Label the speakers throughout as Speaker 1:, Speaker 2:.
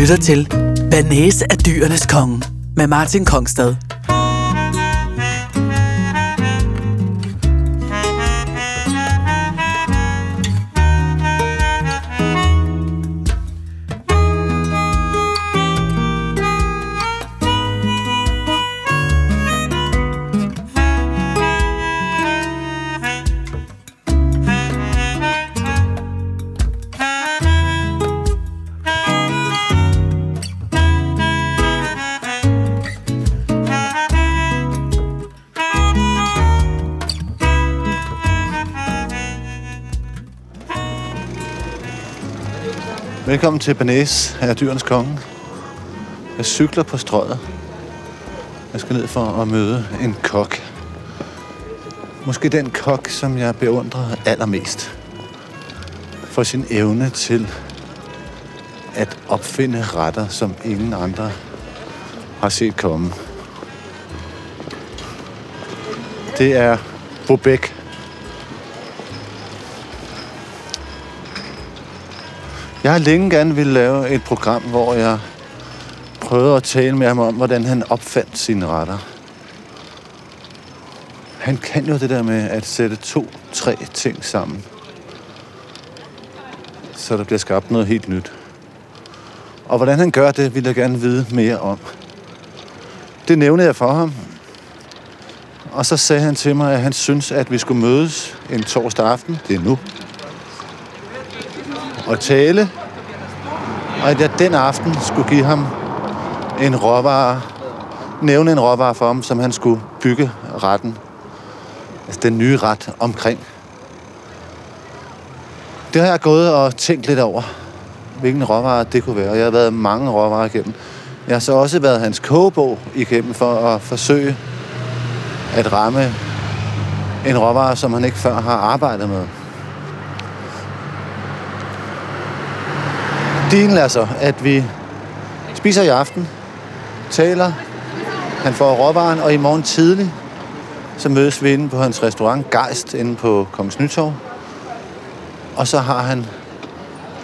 Speaker 1: lytter til Banese af dyrenes konge med Martin Kongstad.
Speaker 2: Velkommen til Banæs, her er dyrenes konge. Jeg cykler på strøget. Jeg skal ned for at møde en kok. Måske den kok, som jeg beundrer allermest. For sin evne til at opfinde retter, som ingen andre har set komme. Det er Bobek. Jeg har længe gerne ville lave et program, hvor jeg prøvede at tale med ham om, hvordan han opfandt sine retter. Han kan jo det der med at sætte to, tre ting sammen. Så der bliver skabt noget helt nyt. Og hvordan han gør det, vil jeg gerne vide mere om. Det nævnede jeg for ham. Og så sagde han til mig, at han synes, at vi skulle mødes en torsdag aften. Det er nu og tale, og at jeg den aften skulle give ham en råvare, nævne en råvare for ham, som han skulle bygge retten, altså den nye ret omkring. Det har jeg gået og tænkt lidt over, hvilken råvare det kunne være, og jeg har været mange råvarer igennem. Jeg har så også været hans kogebog igennem for at forsøge at ramme en råvare, som han ikke før har arbejdet med. Dealen er så, at vi spiser i aften, taler, han får råvaren, og i morgen tidlig, så mødes vi inde på hans restaurant Geist, inde på Kongens Nytorv. Og så har han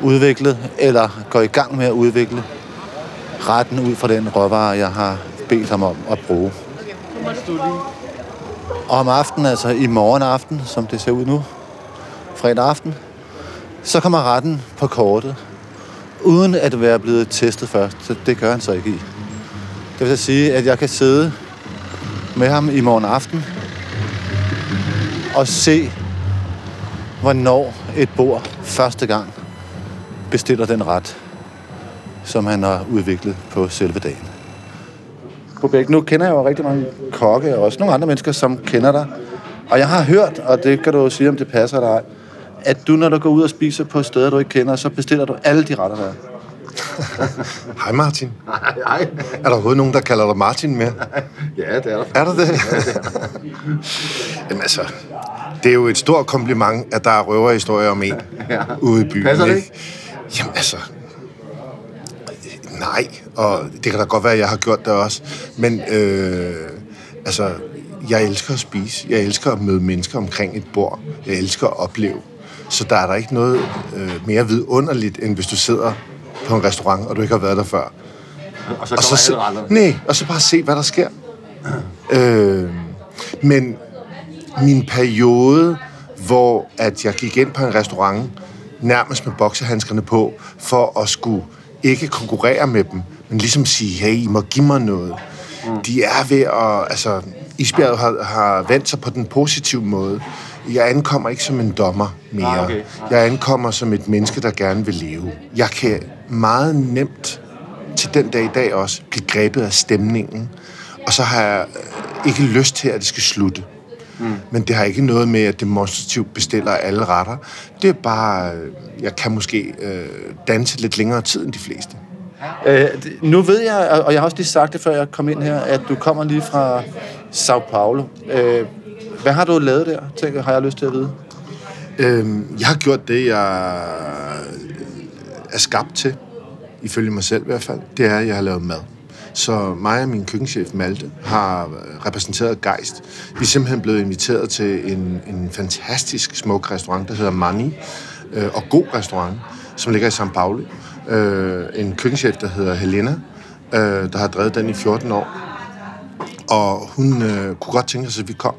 Speaker 2: udviklet, eller går i gang med at udvikle, retten ud fra den råvare, jeg har bedt ham om at bruge. Og om aftenen, altså i morgen aften, som det ser ud nu, fredag aften, så kommer retten på kortet, uden at være blevet testet først. Så det gør han så ikke i. Det vil sige, at jeg kan sidde med ham i morgen aften og se, hvornår et bord første gang bestiller den ret, som han har udviklet på selve dagen. Bobæk, nu kender jeg jo rigtig mange kokke, og også nogle andre mennesker, som kender dig. Og jeg har hørt, og det kan du sige, om det passer dig, at du, når du går ud og spiser på steder, du ikke kender, så bestiller du alle de retter, der er.
Speaker 3: Hej Martin.
Speaker 2: Hej, hej.
Speaker 3: Er der overhovedet nogen, der kalder dig Martin mere?
Speaker 2: Ja, det er der.
Speaker 3: Er der det? Jamen altså, det er jo et stort kompliment, at der er røverhistorier om en ja. ude i byen.
Speaker 2: Passer det ikke?
Speaker 3: Jamen altså, nej, og det kan da godt være, at jeg har gjort det også. Men øh, altså, jeg elsker at spise. Jeg elsker at møde mennesker omkring et bord. Jeg elsker at opleve. Så der er der ikke noget øh, mere vidunderligt, end hvis du sidder på en restaurant, og du ikke har været der før.
Speaker 2: Og så
Speaker 3: Og så, se, nej, og så bare se, hvad der sker. Øh, men min periode, hvor at jeg gik ind på en restaurant, nærmest med boksehandskerne på, for at skulle ikke konkurrere med dem, men ligesom sige, hey, I må give mig noget. Mm. De er ved at, altså, isbjerget har, har vendt sig på den positive måde. Jeg ankommer ikke som en dommer mere.
Speaker 2: Ah, okay.
Speaker 3: Jeg ankommer som et menneske, der gerne vil leve. Jeg kan meget nemt til den dag i dag også blive grebet af stemningen. Og så har jeg øh, ikke lyst til, at det skal slutte. Mm. Men det har ikke noget med, at demonstrativt bestiller alle retter. Det er bare, øh, jeg kan måske øh, danse lidt længere tid end de fleste.
Speaker 2: Øh, nu ved jeg, og- og jeg har også lige sagt det, før jeg kom ind her, at du kommer lige fra Sao Paulo. Øh, hvad har du lavet der, tænker, har jeg lyst til at vide?
Speaker 3: Øhm, jeg har gjort det, jeg er skabt til, ifølge mig selv i hvert fald. Det er, at jeg har lavet mad. Så mig og min køkkenchef Malte har repræsenteret Geist. Vi er simpelthen blevet inviteret til en, en fantastisk smuk restaurant, der hedder Mani, øh, og god restaurant, som ligger i São Paulo, øh, en køkkenchef, der hedder Helena, øh, der har drevet den i 14 år. Og hun øh, kunne godt tænke sig, at vi kom.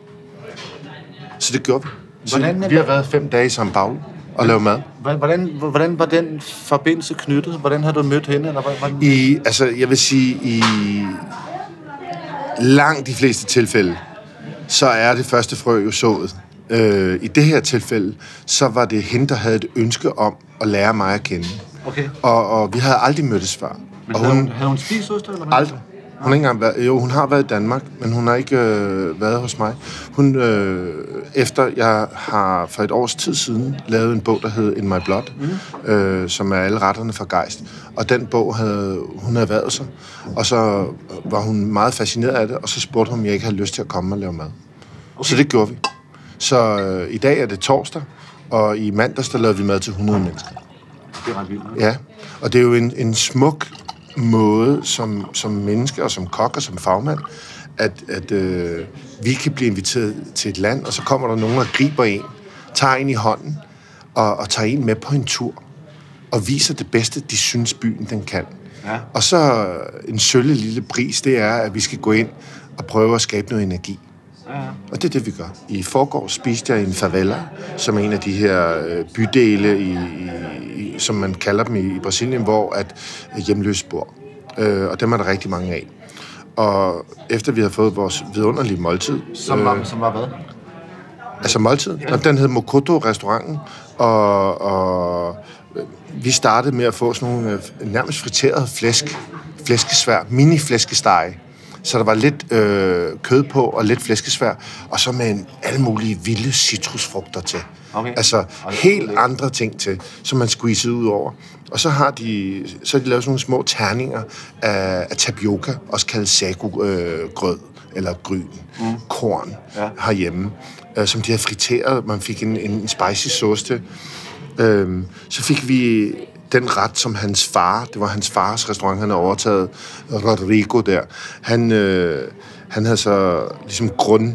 Speaker 3: Så det gjorde vi. Så
Speaker 2: Hvordan-
Speaker 3: vi har været fem dage i São Paulo og lavet mad.
Speaker 2: Hvordan, hvordan var den forbindelse knyttet? Hvordan har du mødt hende? Eller hvordan?
Speaker 3: I, altså, jeg vil sige, i langt de fleste tilfælde, så er det første frø jo sået. Øh, I det her tilfælde, så var det hende, der havde et ønske om at lære mig at kende.
Speaker 2: Okay.
Speaker 3: Og, og vi havde aldrig mødtes før. og hun,
Speaker 2: havde hun spist ost, eller hvad?
Speaker 3: Aldrig. Hun har ikke engang været, jo, hun har været i Danmark, men hun har ikke øh, været hos mig. Hun, øh, efter jeg har for et års tid siden lavet en bog, der hed In My Blood, mm. øh, som er alle retterne for gejst. Og den bog havde hun været sig, og så var hun meget fascineret af det, og så spurgte hun, om jeg ikke havde lyst til at komme og lave mad. Okay. Så det gjorde vi. Så øh, i dag er det torsdag, og i mandags, der lavede vi mad til 100 mennesker.
Speaker 2: Det er ret vildt.
Speaker 3: Ja, og det er jo en, en smuk måde som, som menneske og som kok og som fagmand, at, at øh, vi kan blive inviteret til et land, og så kommer der nogen og griber en, tager en i hånden og, og tager en med på en tur og viser det bedste, de synes byen den kan.
Speaker 2: Ja.
Speaker 3: Og så en sølle lille pris, det er, at vi skal gå ind og prøve at skabe noget energi.
Speaker 2: Ja.
Speaker 3: Og det er det, vi gør. I forgår spiste jeg i en favela, som er en af de her øh, bydele, i, i, som man kalder dem i, i Brasilien, hvor at hjemløse bor. Øh, og dem er der rigtig mange af. Og efter vi har fået vores vidunderlige måltid,
Speaker 2: Som, var, som var hvad?
Speaker 3: altså måltid, ja. den hed Mokoto-restauranten, og, og øh, vi startede med at få sådan nogle øh, nærmest friterede flæsk, flæskesvær, mini-flæskesteg. Så der var lidt øh, kød på og lidt flæskesvær, og så med en, alle mulige vilde citrusfrugter til.
Speaker 2: Okay.
Speaker 3: Altså helt andre ting til, som man squeezede ud over. Og så har de, så har de lavet sådan nogle små terninger af, af tapioca, også kaldet sago-grød, eller gryn, mm. korn
Speaker 2: Ja.
Speaker 3: herhjemme, øh, som de havde friteret. Man fik en, en spicy sauce til. Øhm, så fik vi den ret, som hans far, det var hans fars restaurant, han havde overtaget, Rodrigo der, han, øh, han havde så ligesom grund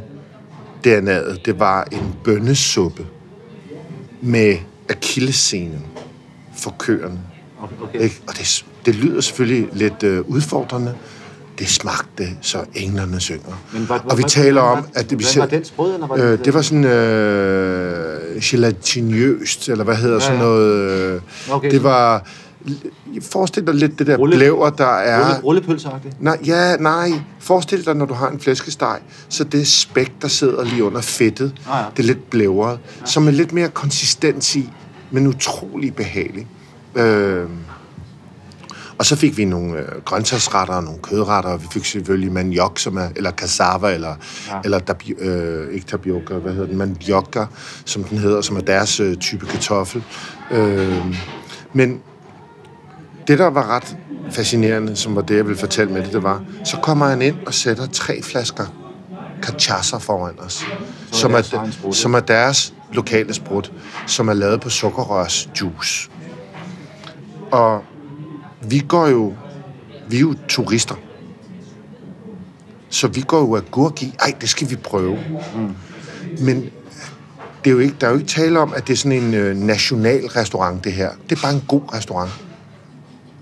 Speaker 3: DNA'et, det var en bønnesuppe med akillescenen for køerne.
Speaker 2: Okay.
Speaker 3: Ikke? Og det, det lyder selvfølgelig lidt øh, udfordrende. Det smagte, så englerne synger.
Speaker 2: Men hvad-
Speaker 3: og vi taler om, at det, vi
Speaker 2: hvad var dens brød, eller var det-
Speaker 3: øh, det var sådan øh, gelatinøst, eller hvad hedder
Speaker 2: Ja,
Speaker 3: sådan
Speaker 2: ja.
Speaker 3: noget. Øh,
Speaker 2: Okay.
Speaker 3: Det var... Forestil dig lidt det der
Speaker 2: Rulle-
Speaker 3: blæver, der er...
Speaker 2: Rulle, rullepølseagtigt.
Speaker 3: Nej, ja, nej. Forestil dig, når du har en flæskesteg, så det spæk, der sidder lige under fedtet,
Speaker 2: Ah, ja.
Speaker 3: det er lidt blævret, ja. som er lidt mere konsistens i, men utrolig behagelig. Øh, og så fik vi nogle øh, grøntsagsretter og nogle kødretter, og vi fik selvfølgelig maniok, som er, eller cassava, eller, ja. eller tabi, øh, ikke tapioca, hvad hedder den, mandioca, som den hedder, som er deres øh, type kartoffel. Øh, men det, der var ret fascinerende, som var det, jeg ville fortælle med det, det var, så kommer han ind og sætter tre flasker cachaça foran os, som er,
Speaker 2: egen sprut,
Speaker 3: som er deres lokale sprut, som er lavet på sukkerrørsjuice. Og vi går jo, vi er jo turister. Så vi går jo agurk i, ej, det skal vi prøve. Mm. Men det er jo ikke, der er jo ikke tale om, at det er sådan en øh, national restaurant, det her. Det er bare en god restaurant.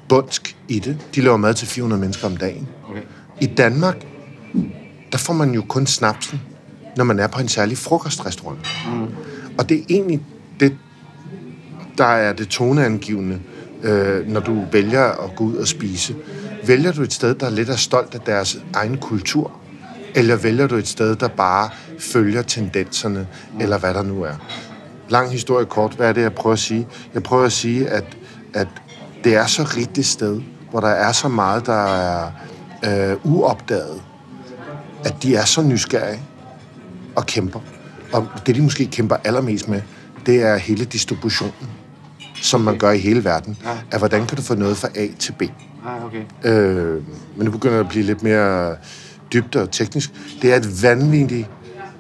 Speaker 3: Bundsk i det. De laver mad til 400 mennesker om dagen.
Speaker 2: Okay.
Speaker 3: I Danmark, der får man jo kun snapsen, når man er på en særlig frokostrestaurant. Mm. Og det er egentlig det, der er det toneangivende, øh, når du vælger at gå ud og spise. Vælger du et sted, der er lidt er stolt af deres egen kultur, eller vælger du et sted, der bare følger tendenserne, eller hvad der nu er? Lang historie kort, hvad er det, jeg prøver at sige? Jeg prøver at sige, at, at det er så rigtigt et sted, hvor der er så meget, der er øh, uopdaget, at de er så nysgerrige og kæmper. Og det, de måske kæmper allermest med, det er hele distributionen, som man gør i hele verden.
Speaker 2: Ja.
Speaker 3: At hvordan kan du få noget fra A til B?
Speaker 2: Ah, okay.
Speaker 3: Øh, men nu begynder det at blive lidt mere dybt og teknisk. Det er et vanvittigt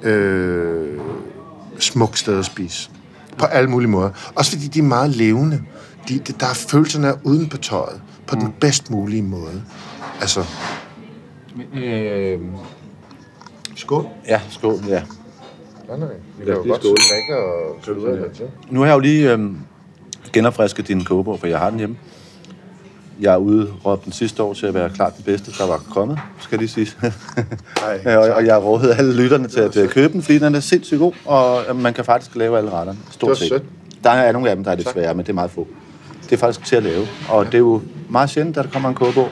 Speaker 3: øh, smukt sted at spise. På alle mulige måder. Også fordi de er meget levende. De, de, der er følelserne er uden på tøjet. På mm. den bedst mulige måde. Altså,
Speaker 2: Øh,
Speaker 3: skål.
Speaker 2: ja, skål, ja.
Speaker 3: Nej, nej. Vi
Speaker 2: kan jo godt
Speaker 3: drikke og
Speaker 2: Nu har jeg jo lige øhm, genopfrisket din kogebog, for jeg har den hjemme. jeg udråbte den sidste år til at være klart den bedste, der var kommet, skal lige sige.
Speaker 3: Ej,
Speaker 2: og, og jeg rådede alle lytterne til at øh, købe den, fordi den er sindssygt god, og øh, man kan faktisk lave alle retterne. Stort set.
Speaker 3: sødt.
Speaker 2: Der er nogle af dem, der er lidt svære, men det er meget få. Det er faktisk til at lave. Og det er jo meget sjældent, at der kommer en kogebog,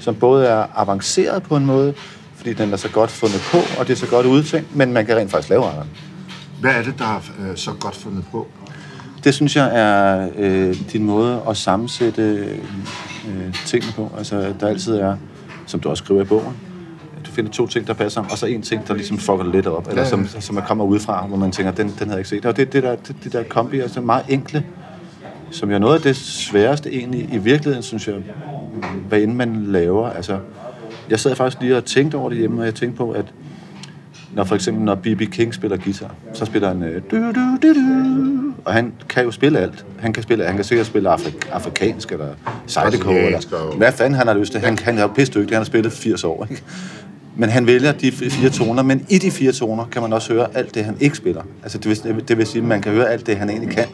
Speaker 2: som både er avanceret på en måde, fordi den er så godt fundet på, og det er så godt udtænkt, men man kan rent faktisk lave retterne.
Speaker 3: Hvad er det, der er øh, så godt fundet på?
Speaker 2: Det synes jeg er øh, din måde at sammensætte øh, tingene på. Altså, der altid er, som du også skriver i bogen, du finder to ting, der passer sammen, og så en ting, der ligesom fucker lidt op, eller som, som er kommer udefra, hvor man tænker, den, den havde jeg ikke set. Og det, det der, det, det der kombi, altså meget enkle, som jo er noget af det sværeste egentlig i virkeligheden, synes jeg, hvad end man laver. Altså, jeg sad faktisk lige og tænkte over det hjemme, og jeg tænkte på, at når for eksempel når B.B. King spiller guitar, så spiller han øh, du, du, du, du, og han kan jo spille alt. Han kan spille, han kan sikkert spille afrik, afrikansk eller sideco eller hvad fanden han har lyst til. Han, han er jo pisse dygtig, han har spillet 80 år. Ikke? Men han vælger de fire toner, men i de fire toner kan man også høre alt det, han ikke spiller. Altså det vil, det vil sige, at man kan høre alt det, han egentlig kan.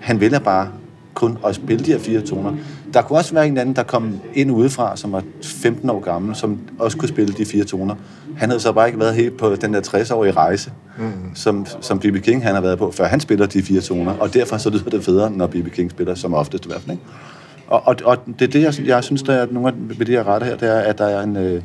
Speaker 2: Han vælger bare kun at spille de her fire toner. Der kunne også være en anden, der kom ind udefra, som var 15 år gammel, som også kunne spille de fire toner. Han havde så bare ikke været helt på den der 60-årige rejse, mm. som, som B.B. King han har været på, før han spiller de fire toner. Og derfor så lyder det federe, når B.B. King spiller, som oftest i hvert fald. Ikke? Og, og, og det er det, jeg, jeg synes, der er nogle af ved de her retter her, det er, at der er en... Øh,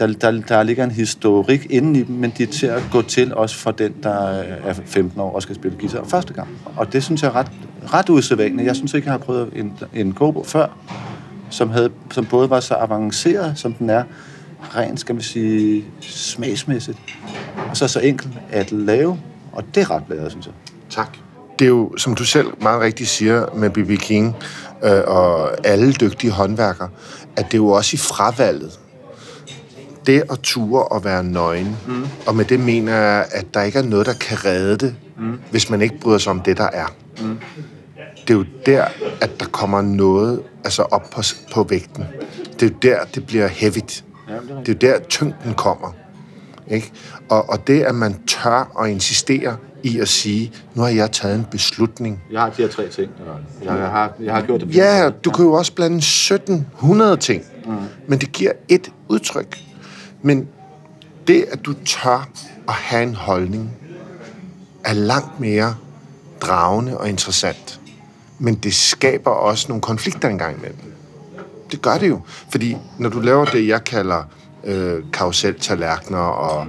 Speaker 2: der, der, der ligger en historik inden i dem, men de er til at gå til også for den, der er 15 år og skal spille guitar første gang. Og det synes jeg er ret, ret usædvanligt. Jeg synes ikke, jeg har prøvet en, en kobo før, som, havde, som både var så avanceret, som den er, rent, skal man sige, smagsmæssigt, og så så enkelt at lave, og det er ret blæret, synes jeg.
Speaker 3: Tak. Det er jo, som du selv meget rigtigt siger med B.B. King øh, og alle dygtige håndværkere, at det er jo også i fravalget. Det at ture og være nøgen. Mm. Og med det mener jeg, at der ikke er noget, der kan redde det, mm. hvis man ikke bryder sig om det, der er. Mm. Det er jo der, at der kommer noget altså op på, på vægten. Det er jo der, det bliver heavigt. Det er jo der, tyngden kommer. Ikke? Og, og det, at man tør at insistere i at sige, nu har jeg taget en beslutning.
Speaker 2: Jeg har de her tre ting. Jeg, jeg, har, jeg har gjort det.
Speaker 3: Ja, du kan jo også blande 1700 ting, mm. men det giver et udtryk. Men det, at du tør at have en holdning, er langt mere dragende og interessant. Men det skaber også nogle konflikter engang imellem. Det gør det jo. Fordi når du laver det, jeg kalder øh, karuseltallerkener og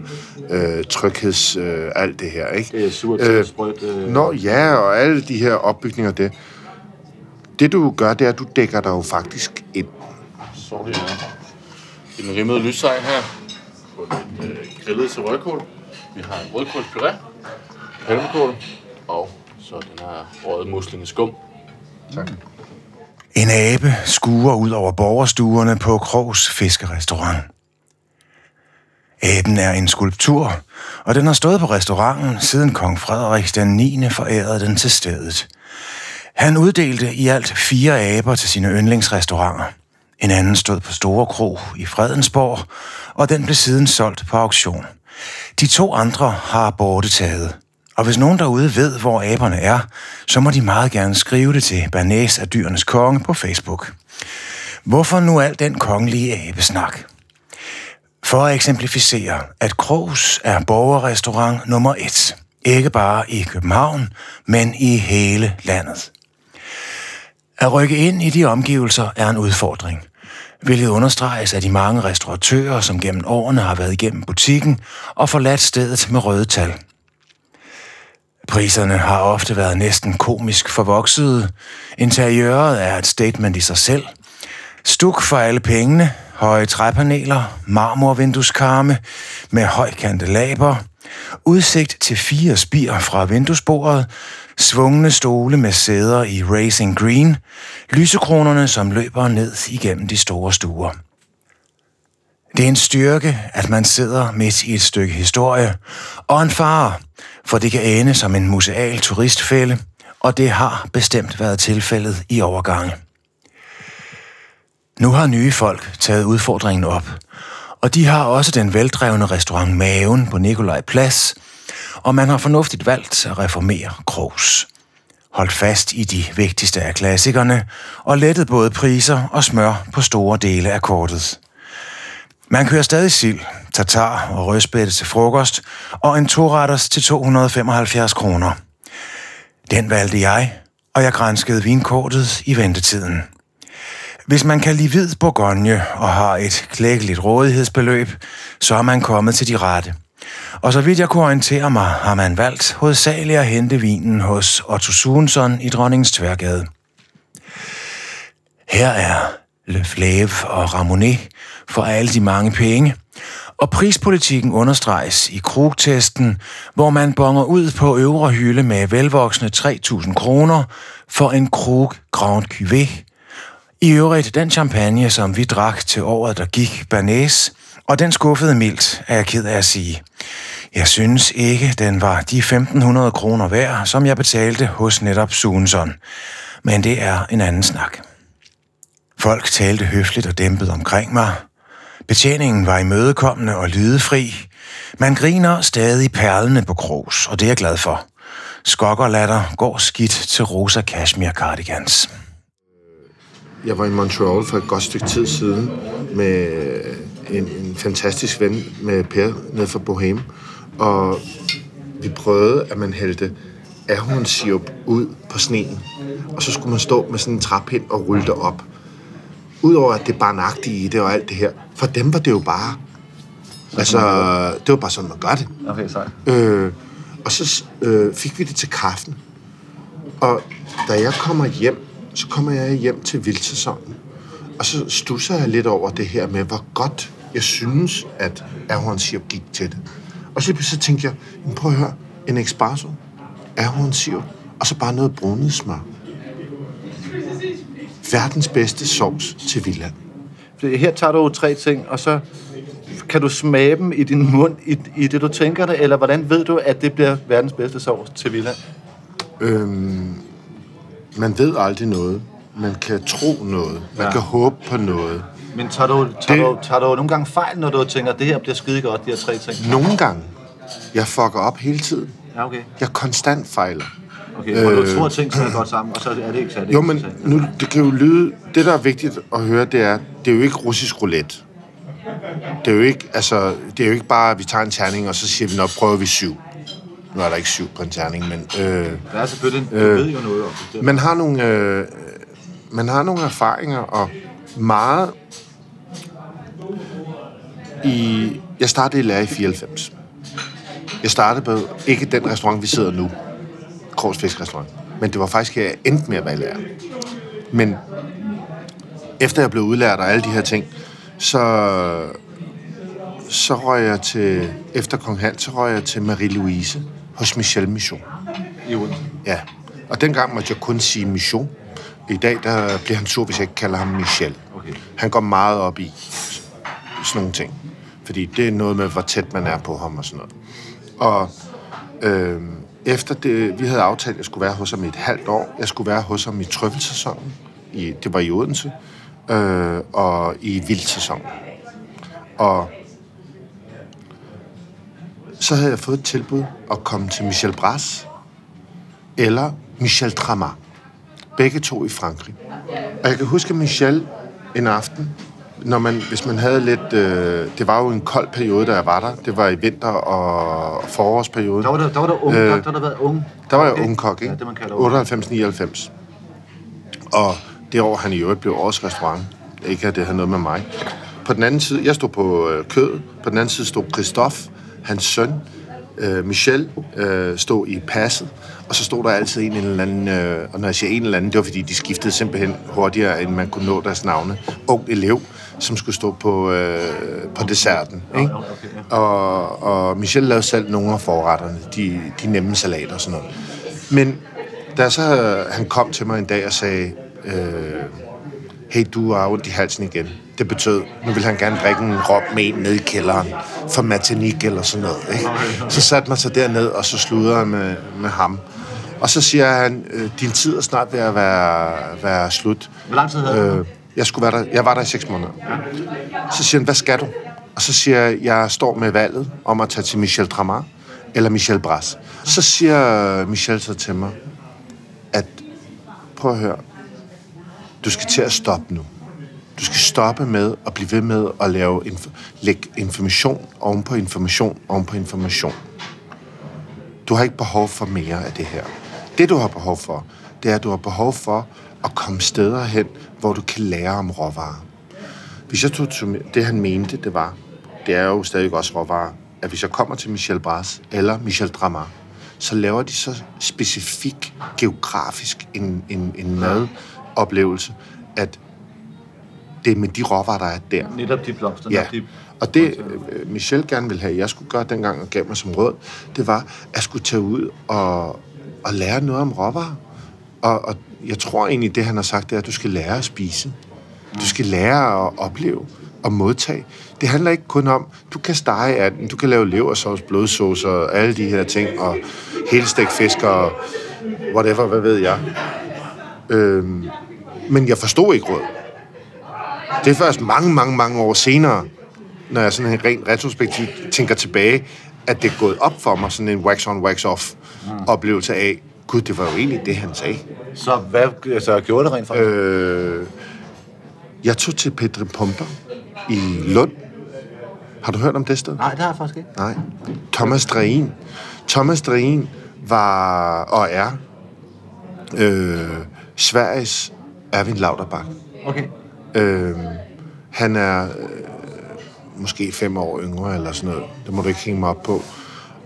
Speaker 3: øh, trygheds... Øh, alt det her, ikke?
Speaker 2: Det er surt,
Speaker 3: Øh,
Speaker 2: sprødt. Øh,
Speaker 3: Nå ja, og alle de her opbygninger, det. Det du gør, det er, at du dækker dig jo faktisk ind.
Speaker 4: Så er det her. En rimmet lyssej her. På lidt øh, grillet til rødkål. Vi har en rødkålspuré, palmekål og så den her røde muslingeskum.
Speaker 5: En abe skuer ud over borgerstuerne på Krogs Fiskerestaurant. Aben er en skulptur, og den har stået på restauranten siden kong Frederik den 9. forærede den til stedet. Han uddelte i alt fire aber til sine yndlingsrestauranter. En anden stod på Store Kro i Fredensborg, og den blev siden solgt på auktion. De to andre har bortetaget. Og hvis nogen derude ved, hvor aberne er, så må de meget gerne skrive det til Bernæs af dyrenes konge på Facebook. Hvorfor nu al den kongelige abesnak? For at eksemplificere, at Krogs er borgerrestaurant nummer et. Ikke bare i København, men i hele landet. At rykke ind i de omgivelser er en udfordring, hvilket understreges af de mange restauratører, som gennem årene har været igennem butikken og forladt stedet med røde tal. Priserne har ofte været næsten komisk forvoksede. Interiøret er et statement i sig selv. Stuk for alle pengene, høje træpaneler, marmorvindueskarme med højkante laber, udsigt til fire spir fra vinduesbordet, svungne stole med sæder i racing green, lysekronerne, som løber ned igennem de store stuer. Det er en styrke, at man sidder midt i et stykke historie, og en fare, for det kan ende som en museal turistfælde, og det har bestemt været tilfældet i overgange. Nu har nye folk taget udfordringen op, og de har også den veldrevne restaurant Maven på Nikolaj Plads, og man har fornuftigt valgt at reformere Krogs. holdt fast i de vigtigste af klassikerne og lettet både priser og smør på store dele af kortet. Man kører stadig sild, tatar og rødspætte til frokost, og en toretters til 275 kroner. Den valgte jeg, og jeg grænskede vinkortet i ventetiden. Hvis man kan lide hvid Bourgogne og har et klækkeligt rådighedsbeløb, så er man kommet til de rette. Og så vidt jeg kunne orientere mig, har man valgt hovedsageligt at hente vinen hos Otto Sunson i Dronningens Tværgade. Her er Le Fleuve og Ramonet for alle de mange penge, og prispolitikken understreges i krogtesten, hvor man bonger ud på øvre hylde med velvoksne 3.000 kroner for en krog Grand Cuvée. I øvrigt den champagne, som vi drak til året, der gik Bernays, og den skuffede mildt, er jeg ked af at sige. Jeg synes ikke, den var de 1.500 kroner værd, som jeg betalte hos netop Sunson. Men det er en anden snak. Folk talte høfligt og dæmpet omkring mig. Betjeningen var imødekommende og lydefri. Man griner stadig perlene på krogs, og det er jeg glad for. Skokkerlatter går skidt til rosa cashmere cardigans.
Speaker 3: Jeg var i Montreal for et godt stykke tid siden med en, en fantastisk ven med Per nede fra Bohem. Og vi prøvede, at man hældte ahornsirup ud på sneen. Og så skulle man stå med sådan en træpind og rulle det op. Udover at det barnagtige i det og alt det her. For dem var det jo bare... Altså, det var bare sådan, man gør det.
Speaker 2: Okay, sejt.
Speaker 3: Øh, og så øh, fik vi det til kaffen. Og da jeg kommer hjem, så kommer jeg hjem til vildsæsonen. Og så stusser jeg lidt over det her med, hvor godt jeg synes, at ahornsirup gik til det. Og så, så tænkte jeg, "Jamen, prøv at høre, en espresso, ahornsirup, og så bare noget brunet smør. Verdens bedste sovs til Villand.
Speaker 2: Her tager du tre ting, og så kan du smage dem i din mund, i, i det du tænker det, eller hvordan ved du, at det bliver verdens bedste sovs til Villa?
Speaker 3: Øhm, man ved aldrig noget. Man kan tro noget. Man
Speaker 2: ja.
Speaker 3: kan håbe på noget.
Speaker 2: Men tager du, tager,
Speaker 3: Det-
Speaker 2: du, tager du nogle gange fejl, når du tænker, at det her bliver skide godt, de her tre ting?
Speaker 3: Nogle gange. Jeg fucker op hele tiden.
Speaker 2: Ja, okay.
Speaker 3: Jeg konstant fejler.
Speaker 2: Okay. Hvor du tror, at ting sidder godt sammen, og så er det ikke det
Speaker 3: Jo, men nu, det kan jo lyde... Det, der er vigtigt at høre, det er, det er jo ikke russisk roulette. Det er jo ikke, altså, det er jo ikke bare, at vi tager en terning, og så siger vi, nå, prøver vi syv. Nu er der ikke syv på en terning, men øh,
Speaker 2: Der er selvfølgelig, du
Speaker 3: Øh,
Speaker 2: ved jo noget om det.
Speaker 3: man, har nogle, øh, man har nogle erfaringer, og meget i... Jeg startede i lærer i 94. Jeg startede på ikke den restaurant, vi sidder nu. Krogs Fiskrestaurant. Men det var faktisk her, jeg endte med at være lærer. Men efter jeg blev udlært og alle de her ting, så, så røg jeg til, efter Kong Hans, så røg jeg til Marie-Louise hos Michel Mission.
Speaker 2: I Odense.
Speaker 3: Ja, og dengang måtte jeg kun sige Mission. I dag der bliver han sur, hvis jeg ikke kalder ham Michel.
Speaker 2: Okay.
Speaker 3: Han går meget op i sådan nogle ting. Fordi det er noget med, hvor tæt man er på ham og sådan noget. Og øh, efter det, vi havde aftalt, at jeg skulle være hos ham i et halvt år. Jeg skulle være hos ham i trøffelsæsonen. I, det var i Odense. Øh, og i vildsæsonen. Og så havde jeg fået et tilbud at komme til Michel Bras eller Michel Tramar. Begge to i Frankrig. Og jeg kan huske Michel en aften, når man, hvis man havde lidt... Øh, det var jo en kold periode, da jeg var der. Det var i vinter- og forårsperiode.
Speaker 2: Der var der, der, var der unge,
Speaker 3: Øh,
Speaker 2: der, der, der været unge.
Speaker 3: Der var jeg
Speaker 2: Okay.
Speaker 3: ung kok, ikke?
Speaker 2: Ja, det man kalder
Speaker 3: 98-99. Og det år, han i øvrigt blev årets restaurant. Ikke at det har noget med mig. På den anden side, jeg stod på øh, kødet. På den anden side stod Christophe, hans søn. Øh, Michel øh, stod i passet. Og så stod der altid en eller anden... Øh, og når jeg siger en eller anden, det var fordi, de skiftede simpelthen hurtigere, end man kunne nå deres navne. Ung elev, som skulle stå på, øh, på desserten. Ikke? Og, og Michel lavede selv nogle af forretterne. De, de nemme salater og sådan noget. Men da så han kom til mig en dag og sagde, øh, hey, du har ondt i halsen igen. Det betød, nu vil han gerne drikke en rom med en ned i kælderen for matanik eller sådan noget. Ikke? Så satte man sig derned, og så sludrede jeg med, med ham. Og så siger han, øh, din tid er snart ved at være, være slut.
Speaker 2: Hvor lang tid havde?
Speaker 3: Øh, jeg, skulle være der, jeg var der i seks måneder. Så siger han, hvad skal du? Og så siger jeg, jeg står med valget om at tage til Michel Tramar eller Michel Bras. Så siger Michel så til mig, at prøv at høre, du skal til at stoppe nu. Du skal stoppe med at blive ved med at lave inf- lægge information oven på information oven på information. Du har ikke behov for mere af det her. Det, du har behov for, det er, at du har behov for at komme steder hen, hvor du kan lære om råvarer. Hvis jeg tog til, det, han mente, det var, det er jo stadig også råvarer, at hvis jeg kommer til Michel Bras eller Michel Dramar, så laver de så specifik geografisk en, en, en madoplevelse, at det er med de råvarer, der er der.
Speaker 2: Netop de blomster.
Speaker 3: Ja, og det øh, Michel gerne ville have, jeg skulle gøre dengang og gav mig som råd, det var, at jeg skulle tage ud og, og lære noget om råvarer. Og, og jeg tror egentlig, det han har sagt, det er, at du skal lære at spise. Du skal lære at opleve og modtage. Det handler ikke kun om, du kan stege anden, du kan lave leversauce, blodsauce og alle de her ting, og helstegt fisk og whatever, hvad ved jeg. Øhm, men jeg forstod ikke råd. Det er først mange, mange, mange år senere, når jeg sådan en rent retrospektivt tænker tilbage, at det er gået op for mig, sådan en wax-on, wax-off oplevelse af, gud, det var jo egentlig det, han sagde.
Speaker 2: Så hvad altså, gjorde det rent faktisk?
Speaker 3: Øh, jeg tog til Pedro Pumper i Lund. Har du hørt om det sted?
Speaker 2: Nej, det har jeg faktisk ikke.
Speaker 3: Nej. Thomas Dreen. Thomas Dreen var og er øh, Sveriges Erwin Lauterbach.
Speaker 2: Okay.
Speaker 3: Øh, han er øh, måske fem år yngre eller sådan noget. Det må du ikke hænge mig op på.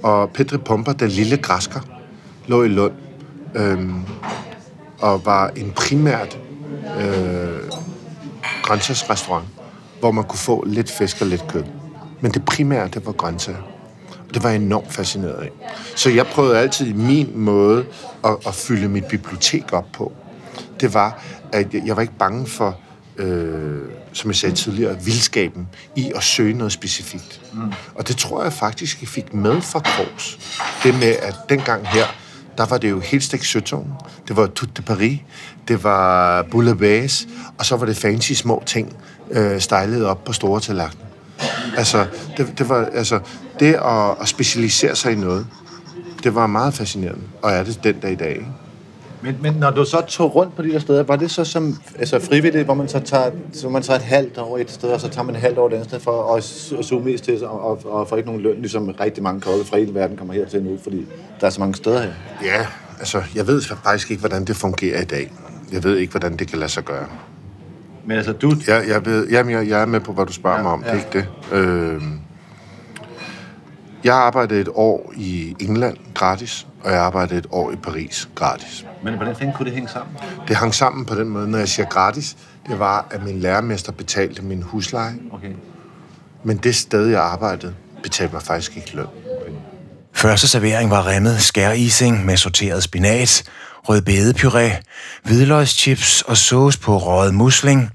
Speaker 3: Og Petri Pumper, den lille græsker, lå i Lund øh, og var en primært øh, grøntsagsrestaurant, hvor man kunne få lidt fisk og lidt kød. Men det primære, det var grøntsager. Og det var jeg enormt fascineret af. Så jeg prøvede altid min måde at, at fylde mit bibliotek op på. Det var, at jeg, jeg var ikke bange for, øh, som jeg sagde tidligere, vildskaben i at søge noget specifikt. Mm. Og det tror jeg faktisk, jeg fik med fra Krogs. Det med, at dengang her, der var det jo helt stik Søtogen, Det var tout de Paris. Det var Boulevard, Og så var det fancy små ting, øh, stejlet op på store tallerkener. Altså, det, det var, altså, det at, at specialisere sig i noget, det var meget fascinerende. Og er det den dag i dag, ikke?
Speaker 2: Men, men når du så tog rundt på de der steder, var det så som altså frivilligt, hvor man så tager, så man tager et halvt år et sted, og så tager man et halvt år et andet sted for at su- suge mest til og, og, og få ikke nogen løn, ligesom rigtig mange kokke fra hele verden kommer hertil nu, fordi der er så mange steder her.
Speaker 3: Ja, altså, jeg ved faktisk ikke, hvordan det fungerer i dag. Jeg ved ikke, hvordan det kan lade sig gøre.
Speaker 2: Men altså, du...
Speaker 3: Jeg, jeg, ved, jamen, jeg, jeg er med på, hvad du spørger ja, mig om. Ja. Det er ikke det. Øh, jeg arbejdede et år i England gratis, og jeg arbejdede et år i Paris gratis.
Speaker 2: Men hvordan fanden kunne det hænge sammen?
Speaker 3: Det hang sammen på den måde, når jeg siger gratis, det var, at min lærermester betalte min husleje,
Speaker 2: Okay.
Speaker 3: men det sted, jeg arbejdede, betalte mig faktisk ikke løn.
Speaker 5: Første servering var remmet skærising med sorteret spinat, rødbedepuré, hvidløgschips og sauce på røget musling.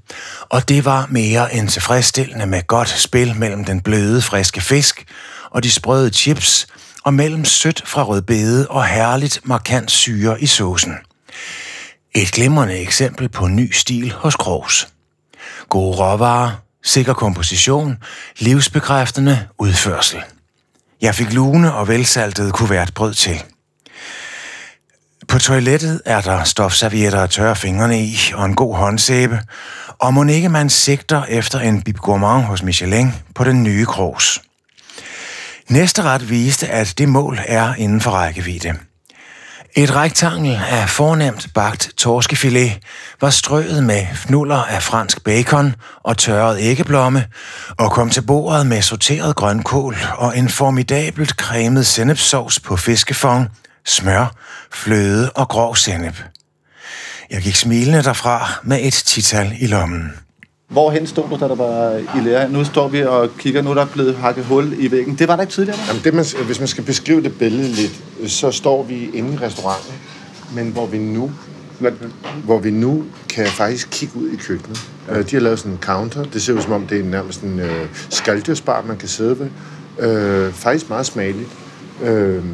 Speaker 5: Og det var mere end tilfredsstillende med godt spil mellem den bløde, friske fisk og de sprøde chips, og mellem sødt fra rødbede og herligt markant syre i saucen. Et glimrende eksempel på ny stil hos Krogs. Gode råvarer, sikker komposition, livsbekræftende udførsel. Jeg fik lune og velsaltet kuvertbrød til. På toilettet er der stofservietter at tørre fingrene i og en god håndsæbe, og må ikke man sigter efter en bib gourmand hos Michelin på den nye krogs. Næste ret viste, at det mål er inden for rækkevidde. Et rektangel af fornemt bagt torskefilet var strøet med fnuller af fransk bacon og tørret æggeblomme, og kom til bordet med sorteret grønkål og en formidabelt cremet sennepsovs på fiskefong, smør, fløde og grov sennep. Jeg gik smilende derfra med et tital i lommen.
Speaker 2: Hvorhen stod du, da der var i lære? Nu står vi og kigger, nu er der blevet hakket hul i væggen. Det var der ikke tidligere, var?
Speaker 3: Jamen, det, man, hvis man skal beskrive det billede lidt, så står vi inde i restauranten, men hvor vi nu, hvor vi nu kan faktisk kigge ud i køkkenet. Ja. De har lavet sådan en counter. Det ser ud som om, det er nærmest en øh, skalddyrsbar, man kan sidde ved. Øh, faktisk meget smageligt. Øh,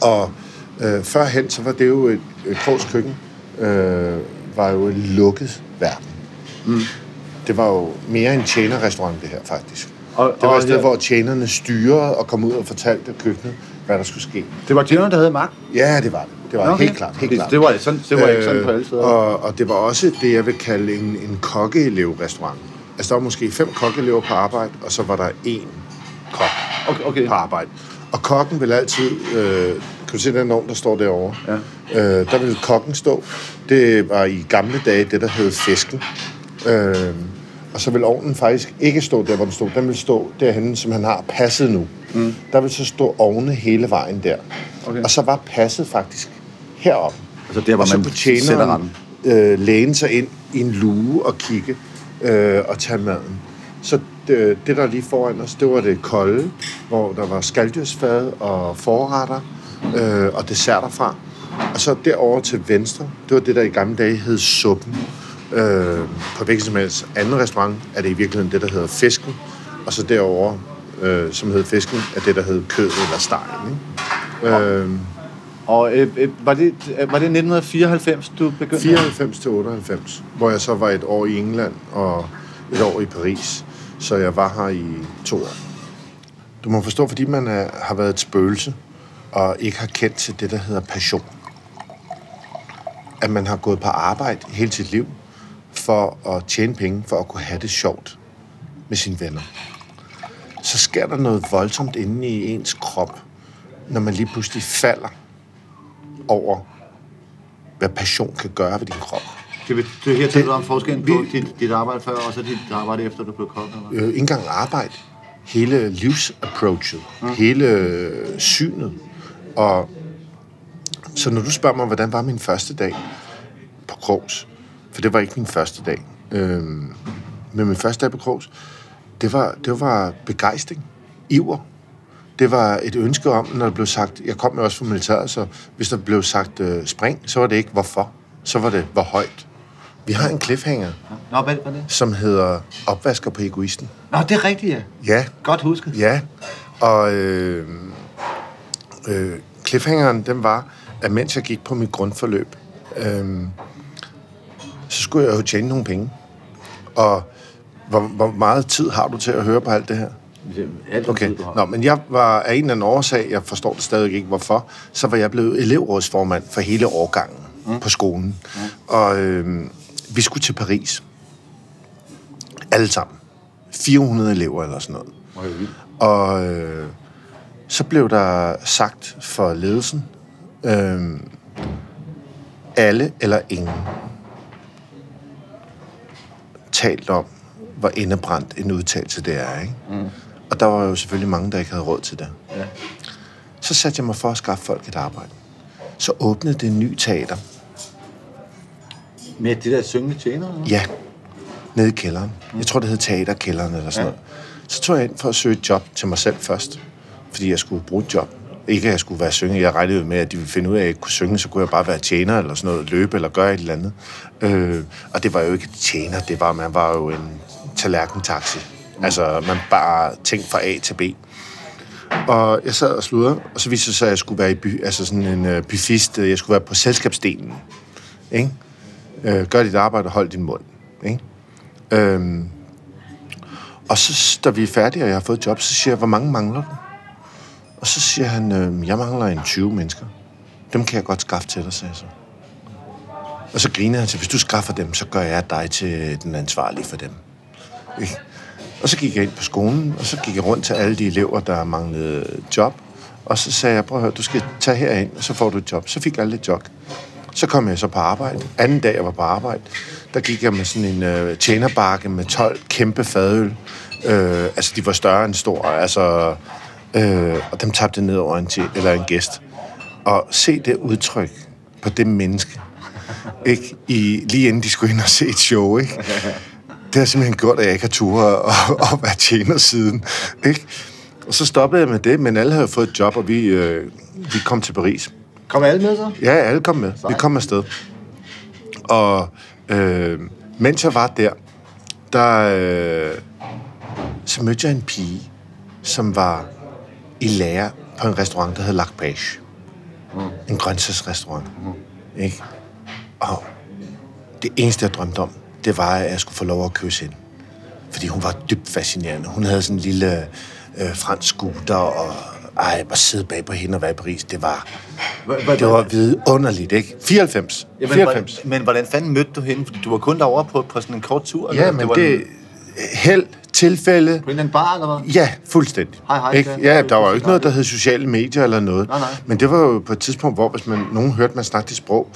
Speaker 3: og øh, førhen, så var det jo et, et Krogs køkken, øh, var jo en lukket verden. Mm. Det var jo mere en tjenerrestaurant, det her faktisk.
Speaker 2: Og,
Speaker 3: Det var
Speaker 2: og
Speaker 3: et sted, hvor tjenerne styrede og kom ud og fortalte køkkenet, hvad der skulle ske.
Speaker 2: Det var tjeneren, der havde magt.
Speaker 3: Ja, det var det. Det var
Speaker 2: Okay.
Speaker 3: helt klart. Helt
Speaker 2: Det-
Speaker 3: klart.
Speaker 2: det var sådan- det var ikke sådan på alle steder.
Speaker 3: Og, og det var også det, jeg vil kalde en, en kokkeelev-restaurant. Altså, der var måske fem kokkeelever på arbejde, og så var der én kok
Speaker 2: Okay, okay.
Speaker 3: på arbejde. Og kokken vil altid... Øh, kan du se den ovn, der står derovre? Ja. Øh, der vil kokken stå. Det var i gamle dage det, der hed fisken. Øh, og så vil ovnen faktisk ikke stå der, hvor den stod. Den vil stå derhenne, som han har passet nu. Mm. Der vil så stå ovne hele vejen der.
Speaker 2: Okay.
Speaker 3: Og så var passet faktisk heroppe.
Speaker 2: Altså der, hvor
Speaker 3: og så
Speaker 2: man sætter rammen.
Speaker 3: øh, læne sig ind i en luge og kigge øh, og tage maden. Så det, det, der er lige foran os, det var det kolde, hvor der var skalddyrsfad og forretter øh, og desserter fra. Og så derover til venstre, det var det, der i gamle dage hed suppen. Øh, på hvilken som helst anden restaurant er det i virkeligheden det, der hedder fisken. Og så derover øh, som hed fisken, er det, der hed kød eller stegen. Ikke? Øh,
Speaker 2: Og øh, øh, var, det, øh, var det 1994, du begyndte?
Speaker 3: 94 til 98, hvor jeg så var et år i England og et år i Paris. Så jeg var her i to år. Du må forstå, fordi man er, har været et spøgelse og ikke har kendt til det, der hedder passion. At man har gået på arbejde hele sit liv for at tjene penge, for at kunne have det sjovt med sine venner. Så sker der noget voldsomt inde i ens krop, når man lige pludselig falder over, hvad passion kan gøre ved din krop.
Speaker 2: Kan vi det her tale om forskellen på
Speaker 3: vi-
Speaker 2: dit, dit arbejde før, og så dit arbejde efter, du blev kok? Eller?
Speaker 3: øh, ikke engang arbejde. Hele livsapproachet. Mm. Hele øh, synet. Og så når du spørger mig, hvordan var min første dag på Krogs, for det var ikke min første dag, øh, men min første dag på Krogs, det var, det var begejstring, iver. Det var et ønske om, når der blev sagt, jeg kom jo også fra militæret, så hvis der blev sagt øh, spring, så var det ikke hvorfor, så var det hvor højt. Vi har en cliffhanger,
Speaker 2: Nå, hvad var det?
Speaker 3: som hedder opvasker på egoisten.
Speaker 2: Nå, det er rigtigt, ja.
Speaker 3: Ja,
Speaker 2: Godt husket.
Speaker 3: ja. Og øh, øh, cliffhangeren, den var, at mens jeg gik på mit grundforløb, øh, så skulle jeg jo tjene nogle penge. Og hvor, hvor meget tid har du til at høre på alt det her?
Speaker 2: Alt
Speaker 3: Okay.
Speaker 2: tid.
Speaker 3: Nå, men jeg var af en eller anden årsag, jeg forstår det stadig ikke hvorfor, så var jeg blevet elevrådsformand for hele årgangen mm. på skolen. Mm. Og øh, vi skulle til Paris. Alle sammen. 400 elever eller sådan noget. Og øh, så blev der sagt for ledelsen, øh, alle eller ingen talt om, hvor indebrændt en udtalelse det er. Ikke? Mm. Og der var jo selvfølgelig mange, der ikke havde råd til det.
Speaker 2: Ja.
Speaker 3: Så satte jeg mig for at skaffe folk et arbejde. Så åbnede det en ny teater.
Speaker 2: Med det der syngende tjener? eller?
Speaker 3: Ja, nede i kælderen. Jeg tror, det hed Teaterkælderen eller sådan
Speaker 2: Ja.
Speaker 3: noget. Så tog jeg ind for at søge et job til mig selv først, fordi jeg skulle bruge et job. Ikke at jeg skulle være synger. Jeg regnede med, at de ville finde ud af, at jeg ikke kunne synge, så kunne jeg bare være tjener eller sådan noget, løbe eller gøre et eller andet. Øh, og det var jo ikke tjener, det var, man var jo en tallerkentaxi. Altså, man bare tænkte fra A til B. Og jeg sad og sludrede, og så viste det sig, at jeg skulle være i by, altså sådan en uh, byfist. Jeg skulle være på selskabsdelen. Ikke? Øh, gør dit arbejde og hold din mund. Ikke? Øhm, og så, da vi er færdige, og jeg har fået et job, så siger jeg, hvor mange mangler du? Og så siger han, øh, jeg mangler en 20 mennesker. Dem kan jeg godt skaffe til dig, sagde jeg så. Og så griner han til, hvis du skaffer dem, så gør jeg dig til den ansvarlige for dem. Ikke? Og så gik jeg ind på skolen, og så gik jeg rundt til alle de elever, der manglede job. Og så sagde jeg, prøv at høre, du skal tage herind, og så får du et job. Så fik alle et job. Så kom jeg så på arbejde. Anden dag, jeg var på arbejde, der gik jeg med sådan en øh, tjenerbakke med 12 kæmpe fadøl. Øh, altså, de var større end stor. Altså, øh, og dem tabte ned over en, tje- eller en gæst. Og se det udtryk på det menneske, ikke? I, lige inden de skulle ind og se et show, ikke? Det har simpelthen gjort, at jeg ikke har tur og, og være tjener siden, ikke? Og så stoppede jeg med det, men alle havde fået et job, og vi, øh, vi kom til Paris.
Speaker 2: Kom alle med så?
Speaker 3: Ja, alle kom med. Vi kom afsted. Og øh, mens jeg var der, der øh, så mødte jeg en pige, som var i lære på en restaurant, der hed Lac Page. Mm. En grøntsagsrestaurant. Mm. Ikke? Og det eneste, jeg drømte om, det var, at jeg skulle få lov at kysse hende. Fordi hun var dybt fascinerende. Hun havde sådan en lille øh, fransk scooter og ej, at sidde bag på hende og være i Paris, det var, det var vidunderligt, ikke? 94.
Speaker 2: Jamen,
Speaker 3: 94.
Speaker 2: hvordan, men hvordan fanden mødte du hende? Fordi du var kun derovre på, på sådan en kort tur. eller
Speaker 3: Ja, men
Speaker 2: var
Speaker 3: det
Speaker 2: en-
Speaker 3: held, tilfælde,
Speaker 2: På en eller anden bar, eller hvad?
Speaker 3: Ja, fuldstændig.
Speaker 2: Hej, hej,
Speaker 3: ikke?
Speaker 2: ja.
Speaker 3: Ja, der var jo ikke noget, der hed sociale medier eller noget.
Speaker 2: Nej, nej.
Speaker 3: Men det var jo på et tidspunkt, hvor hvis man, nogen hørte, man snakkede sprog,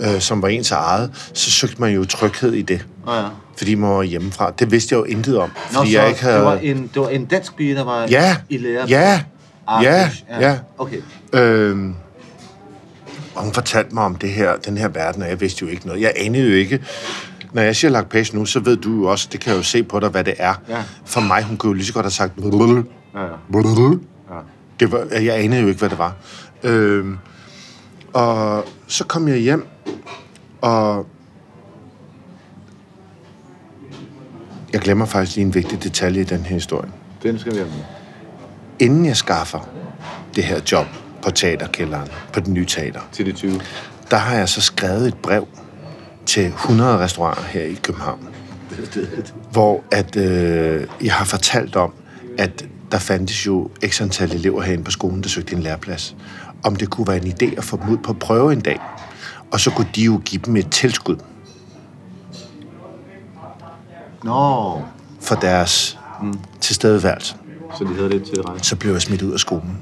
Speaker 3: øh, som var ens eget, så søgte man jo tryghed i det.
Speaker 2: Nå ja.
Speaker 3: Fordi man var hjemmefra. Det vidste jeg jo intet om.
Speaker 2: Nå,
Speaker 3: Fordi
Speaker 2: så
Speaker 3: jeg ikke havde...
Speaker 2: det, var en, det var en dansk pige, der var
Speaker 3: Ja,
Speaker 2: i lære?
Speaker 3: ja,
Speaker 2: Ah,
Speaker 3: ja,
Speaker 2: fish,
Speaker 3: ja.
Speaker 2: Okay.
Speaker 3: Øhm, og hun fortalte mig om det her, den her verden, og jeg vidste jo ikke noget. Jeg anede jo ikke... Når jeg siger lagt page nu, så ved du jo også, det kan jeg jo se på dig, hvad det er.
Speaker 2: Ja.
Speaker 3: For mig, hun kunne jo lige så godt have sagt...
Speaker 2: Ja, ja.
Speaker 3: Det var, jeg anede jo ikke, hvad det var. Øhm, og så kom jeg hjem, og jeg glemmer faktisk lige en vigtig detalje i den her historie.
Speaker 2: Den skal vi have med.
Speaker 3: Inden jeg skaffer det her job på teaterkælderen, på den nye teater,
Speaker 2: Til de 20.
Speaker 3: der har jeg så skrevet et brev til 100 restauranter her i København, hvor at, øh, jeg har fortalt om, at der fandtes jo x antal elever herinde på skolen, der søgte en læreplads. Om det kunne være en idé at få dem ud på prøve en dag. Og så kunne de jo give dem et tilskud
Speaker 2: Nå,
Speaker 3: for deres mm. tilstedeværelse.
Speaker 2: så de havde lidt til rejse.
Speaker 3: Så blev jeg smidt ud af skolen.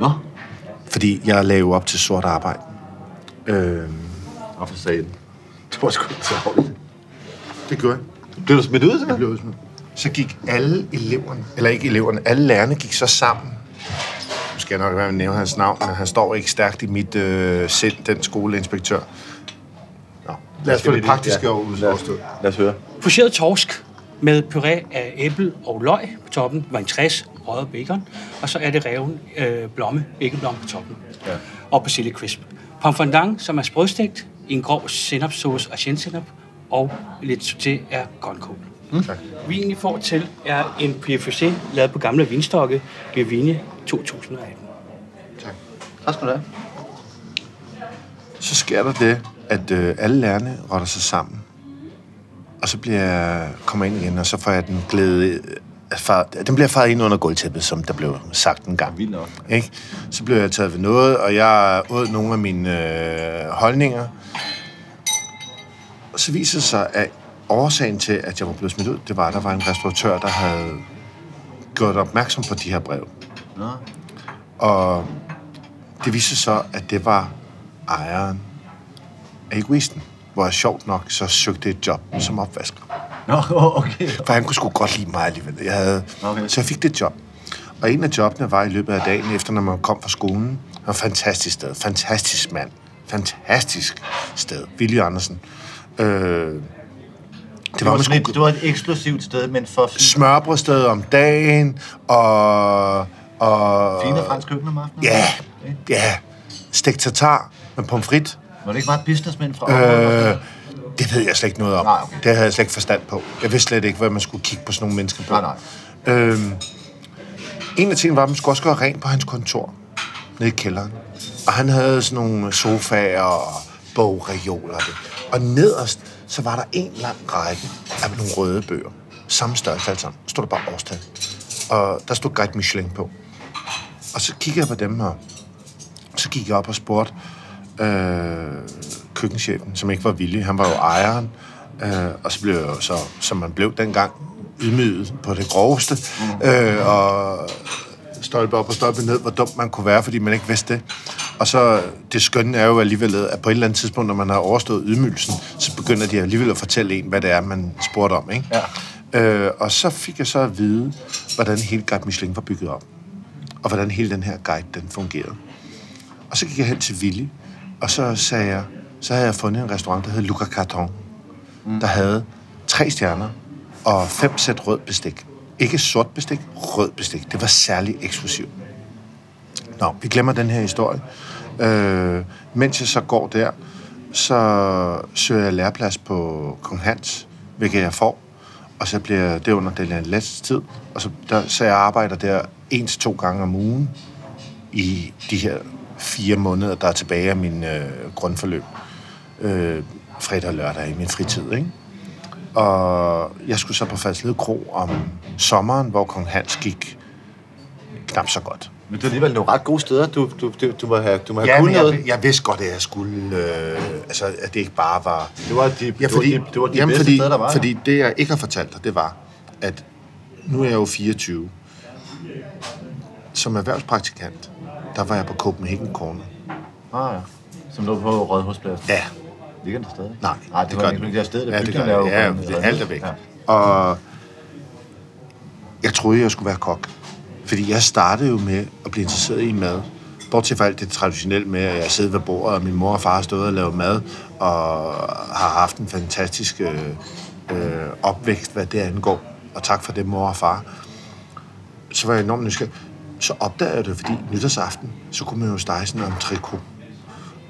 Speaker 2: Nå,
Speaker 3: Fordi jeg jo op til sort arbejde. Øh,
Speaker 2: og for satan. Det var sgu hårdt.
Speaker 3: det gjorde jeg.
Speaker 2: Blev du smidt ud,
Speaker 3: Jeg
Speaker 2: simpelthen?
Speaker 3: blev udsmidt. Så gik alle eleverne, eller ikke eleverne, alle lærerne gik så sammen. Nu skal jeg nok være med at nævne hans navn, men han står ikke stærkt i mit øh, sind, den skoleinspektør. Nå, lad os få det praktiske over udstået.
Speaker 2: Lad os høre.
Speaker 6: Pocheret torsk med puré af æble og løg på toppen, vintræs, røget bacon, og så er det reven øh, blomme, æggeblomme på toppen, ja. og persille crisp. Pomfondant, som er sprødstegt en grov sennepsauce og senap, og lidt sauté af grønkål. Mm. Vinen, I får til, er en PFC, lavet på gamle vinstokke, Vivigne 2018.
Speaker 2: Tak skal du have.
Speaker 3: Så sker der det, at øh, alle lærerne rotter sig sammen. Og så bliver jeg, kommer jeg ind igen, og så får jeg den glæde... øh, Far, den bliver faret ind under gulvtæppet, som der blev sagt en gang.
Speaker 2: Vildt nok.
Speaker 3: Ikke? Så blev jeg taget ved noget, og jeg åd nogle af mine øh, holdninger. Og så viser det sig, at årsagen til, at jeg var blevet smidt ud, det var, at der var en restauratør, der havde gjort opmærksom på de her brev.
Speaker 2: Nå.
Speaker 3: Og det viste sig så, at det var ejeren af egoisten, hvor jeg sjovt nok så søgte et job som opvasker.
Speaker 2: Nå, okay.
Speaker 3: For han kunne sgu godt lide mig alligevel. Jeg havde,
Speaker 2: Okay.
Speaker 3: Så jeg fik det job. Og en af jobbene var i løbet af dagen, efter når man kom fra skolen. Det var et fantastisk sted. Fantastisk mand. Fantastisk sted. Willy Andersen. Øh, det
Speaker 2: Det
Speaker 3: var,
Speaker 2: var,
Speaker 3: man
Speaker 2: sådan et, det var et eksklusivt sted, men for fine,
Speaker 3: smørbrødsted om dagen, og... og
Speaker 2: fine fransk køkken om aftenen.
Speaker 3: Ja,
Speaker 2: Okay.
Speaker 3: ja. Stegt tartar med pomfrit.
Speaker 2: Var det ikke bare businessmænd fra området?
Speaker 3: Øh, det ved jeg slet ikke noget om.
Speaker 2: Nej, okay.
Speaker 3: Det havde jeg slet ikke forstand på. Jeg vidste slet ikke, hvad man skulle kigge på sådan nogle mennesker på.
Speaker 2: Nej, nej.
Speaker 3: Øhm, en af tingene var, at man skulle også gøre rent på hans kontor. Nede i kælderen. Og han havde sådan nogle sofaer og bogreoler. og det. Og nederst, så var der en lang række af nogle røde bøger. Samme størrelse alt sammen. Stod der bare årstal. Og der stod Guide Michelin på. Og så kiggede jeg på dem her. Så gik jeg op og spurgte øh, køkkenchefen, som ikke var villig. Han var jo ejeren. Øh, og så blev jeg jo så, som man blev dengang, ydmyget på det groveste. Mm. Øh, og stolpe op og stolpe ned, hvor dumt man kunne være, fordi man ikke vidste det. Og så det skønne er jo alligevel, at på et eller andet tidspunkt, når man har overstået ydmygelsen, så begynder de alligevel at fortælle en, hvad det er, man spurgte om. Ikke? Ja. Øh, og så fik jeg så at vide, hvordan hele Guide Michelin var bygget op. Og hvordan hele den her guide, den fungerede. Og så gik jeg hen til Willy, og så sagde jeg, så havde jeg fundet en restaurant, der hed Luca Carton, mm. der havde tre stjerner og fem sæt rød bestik. Ikke sort bestik, rød bestik. Det var særlig eksklusivt. Nå, vi glemmer den her historie. Øh, mens jeg så går der, så søger jeg læreplads på Kong Hans, hvilket jeg får. Og så bliver det under den læste tid. Og så, der, så jeg arbejder der en til to gange om ugen i de her fire måneder, der er tilbage af min øh, grundforløb. Øh, fredag og lørdag i min fritid, ikke? Og jeg skulle så på Fadsled Kro om sommeren, hvor Kong Hans gik knap så godt.
Speaker 2: Men det er alligevel nogle ret gode steder, du, du, du, du må have, du må have
Speaker 3: Ja,
Speaker 2: kunnet noget.
Speaker 3: jeg, jeg vidste godt, at jeg skulle... Øh, altså, at det ikke bare var...
Speaker 2: Det var de,
Speaker 3: Ja, fordi,
Speaker 2: det var de, det var de
Speaker 3: jamen,
Speaker 2: bedste
Speaker 3: fordi,
Speaker 2: steder, der var.
Speaker 3: fordi det, jeg ikke har fortalt dig, det var, at nu er jeg jo 24. Som erhvervspraktikant, der var jeg på Copenhagen Corner.
Speaker 2: Ah, ja. Som lå på Rådhuspladsen.
Speaker 3: Ja,
Speaker 2: Ligger den der stadig?
Speaker 3: nej,
Speaker 2: Nej, det,
Speaker 3: gør
Speaker 2: var
Speaker 3: den
Speaker 2: ikke det der sted, der
Speaker 3: Ja, det gør
Speaker 2: er
Speaker 3: det. Ja, det, alt er væk.
Speaker 2: Ja.
Speaker 3: Og jeg troede, jeg skulle være kok. Fordi jeg startede jo med at blive interesseret i mad. Bortset fra alt det traditionelle med, at jeg sidder ved bordet, og min mor og far har stået og lavet mad, og har haft en fantastisk øh, øh, opvækst, hvad det angår. Og tak for det, mor og far. Så var jeg enormt nysgerrig. Så opdagede jeg det, fordi nytårsaften, så kunne man jo stege sådan en trikot.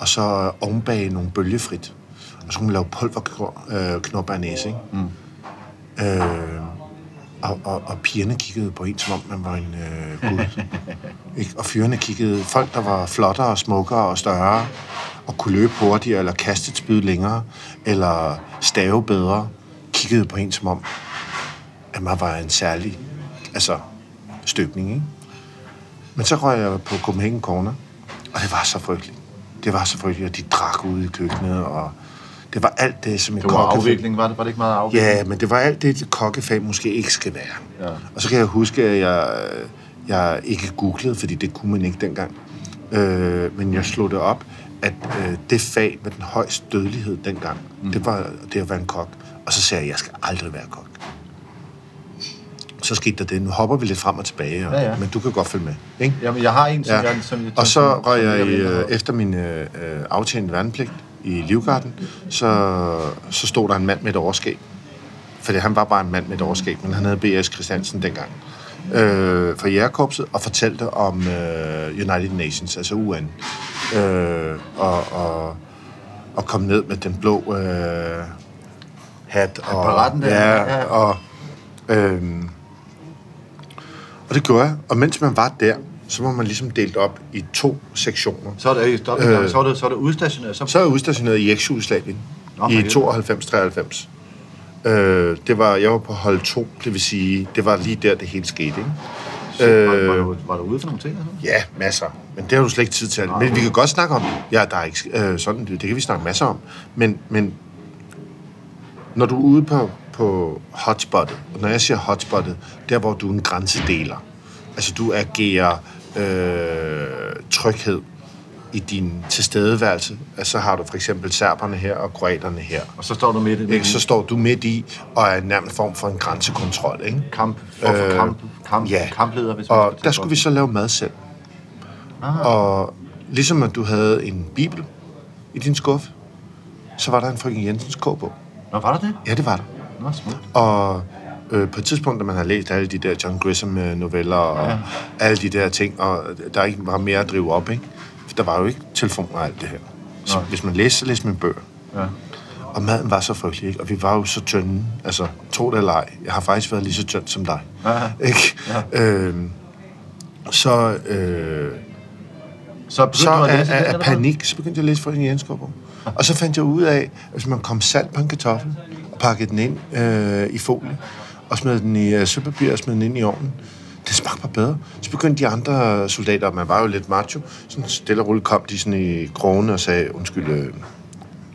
Speaker 3: Og så ovenbage nogle bølgefrit. Så kunne man lave pulverknop øh, ikke? Mm. Øh, og, og, og pigerne kiggede på en, som om man var en øh, gud. ikke? Og fyrene kiggede, folk, der var flottere og smukkere og større, og kunne løbe hurtigere, eller kaste et spyd længere, eller stave bedre, kiggede på en, som om, at man var en særlig altså, støbning. Ikke? Men så røg jeg på Copenhagen Corner, og det var så frygteligt. Det var så frygteligt, at de drak ude i køkkenet, og det var alt det, som en
Speaker 2: Det var
Speaker 3: kokkefag-
Speaker 2: afvikling, var det, var det ikke meget afvikling?
Speaker 3: Ja, men det var alt det, et kokkefag måske ikke skal være.
Speaker 2: Ja.
Speaker 3: Og så kan jeg huske, at jeg, jeg ikke googlede, fordi det kunne man ikke dengang. Øh, men jeg slog det op, at øh, det fag med den højeste dødelighed dengang, mm. det var det at være en kok. Og så sagde jeg, at jeg skal aldrig være kok. Så skete der det. Nu hopper vi lidt frem og tilbage, og,
Speaker 2: Ja, ja.
Speaker 3: men du kan godt følge med. Ikke?
Speaker 2: Jamen, jeg har en, som
Speaker 3: Ja.
Speaker 2: jeg... Som jeg
Speaker 3: Og så røg jeg, i,
Speaker 2: vil
Speaker 3: øh, efter min øh, øh, aftjente værnepligt i Livgarden, så, så stod der en mand med et overskæg. Fordi han var bare en mand med et overskæg, men han hed B.S. Christiansen dengang. Øh, fra jægerkorpset og fortalte om øh, United Nations, altså UN. Øh, og, og, og kom ned med den blå øh, hat. Og,
Speaker 2: Apparaten
Speaker 3: ja,
Speaker 2: ja.
Speaker 3: og, øh, og det gjorde jeg. Og mens man var der, så var man ligesom delt op i to sektioner.
Speaker 2: Så er det, stop, øh, så er det, så er det udstationeret. Så,
Speaker 3: Så er jeg udstationeret i eks-Jugoslavien i
Speaker 2: helvede.
Speaker 3: 92-93. Øh, det var, jeg var på hold 2, det vil sige, det var lige der, det hele skete. Ikke?
Speaker 2: øh, var,
Speaker 3: øh,
Speaker 2: var, du, var du ude for nogle ting? Eller?
Speaker 3: Ja, masser. Men det har du slet ikke tid til. Men vi kan godt snakke om det. Ja, der er ikke øh, sådan, det kan vi snakke masser om. Men, men når du er ude på, på hotspottet, og når jeg siger hotspottet, der hvor du er en grænsedeler, altså du agerer øh, tryghed i din tilstedeværelse, altså så har du for eksempel serberne her og kroaterne her.
Speaker 2: Og så står du midt i den
Speaker 3: Ikke? Så står du midt i og er nærmest form for en grænsekontrol. Ikke?
Speaker 2: kamp, for,
Speaker 3: Øh,
Speaker 2: kamp, kamp,
Speaker 3: ja.
Speaker 2: kampleder, hvis man
Speaker 3: Og
Speaker 2: skal
Speaker 3: der skulle vi så lave mad selv. Og ligesom at du havde en bibel i din skuffe, så var der en frøken Jensens kogebog.
Speaker 2: Nå, var der det?
Speaker 3: Ja, det var der.
Speaker 2: Nå, smukt.
Speaker 3: Og øh, på et tidspunkt, da man har læst alle de der John Grisham-noveller og ja. alle de der ting, og der ikke var mere at drive op, ikke? For der var jo ikke telefon og alt det her. Så
Speaker 2: Nej.
Speaker 3: hvis man læste, så læste man bøger.
Speaker 2: Ja.
Speaker 3: Og maden var så frygtelig, ikke? Og vi var jo så tynde. Altså, tro det eller ej. Jeg har faktisk været lige så tynd som dig.
Speaker 2: Ja.
Speaker 3: Ikke?
Speaker 2: Ja.
Speaker 3: Øhm, så øh,
Speaker 2: Så
Speaker 3: så af, af, af panik, så begyndte jeg at læse Frøken Jenskov. Og så fandt jeg ud af, at hvis man kom salt på en kartoffel, og pakkede den ind øh, i folie, og smed den i øh, søpapir og smed den ind i ovnen, det smagte bare bedre. Så begyndte de andre soldater, og man var jo lidt macho, sådan stille og roligt kom de sådan i krogene og sagde, undskyld, øh,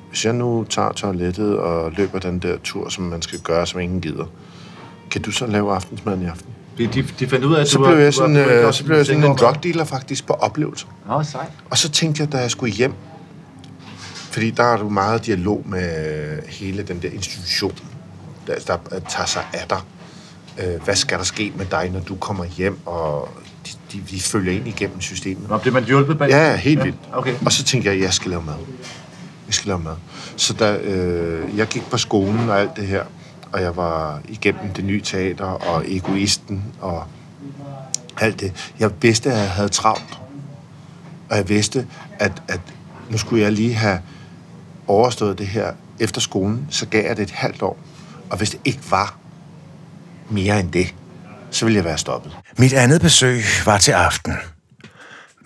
Speaker 3: hvis jeg nu tager toilettet og løber den der tur, som man skal gøre, som ingen gider, kan du så lave aftensmaden i aften?
Speaker 2: De, de, de fandt ud af, at
Speaker 3: Så
Speaker 2: du
Speaker 3: blev jeg sådan,
Speaker 2: var
Speaker 3: øh, så blev jeg sådan en drug dealer faktisk på oplevelser.
Speaker 2: Nå, sejt.
Speaker 3: Og så tænkte jeg, da jeg skulle hjem, fordi der er du meget dialog med hele den der institution, der, der tager sig af dig. Øh, hvad skal der ske med dig, når du kommer hjem, og de, de, de følger ind igennem systemet.
Speaker 2: Nå, blev man hjulpet bag?
Speaker 3: Ja, helt vildt.
Speaker 2: Okay.
Speaker 3: Og så tænkte jeg, at jeg skal lave mad. Jeg skal lave mad. Så da øh, jeg gik på skolen og alt det her, og jeg var igennem det nye teater og egoisten og alt det. Jeg vidste, at jeg havde travlt. Og jeg vidste, at, at nu skulle jeg lige have overstået det her efter skolen, så gav jeg det et halvt år. Og hvis det ikke var mere end det, så ville jeg være stoppet.
Speaker 5: Mit andet besøg var til aften.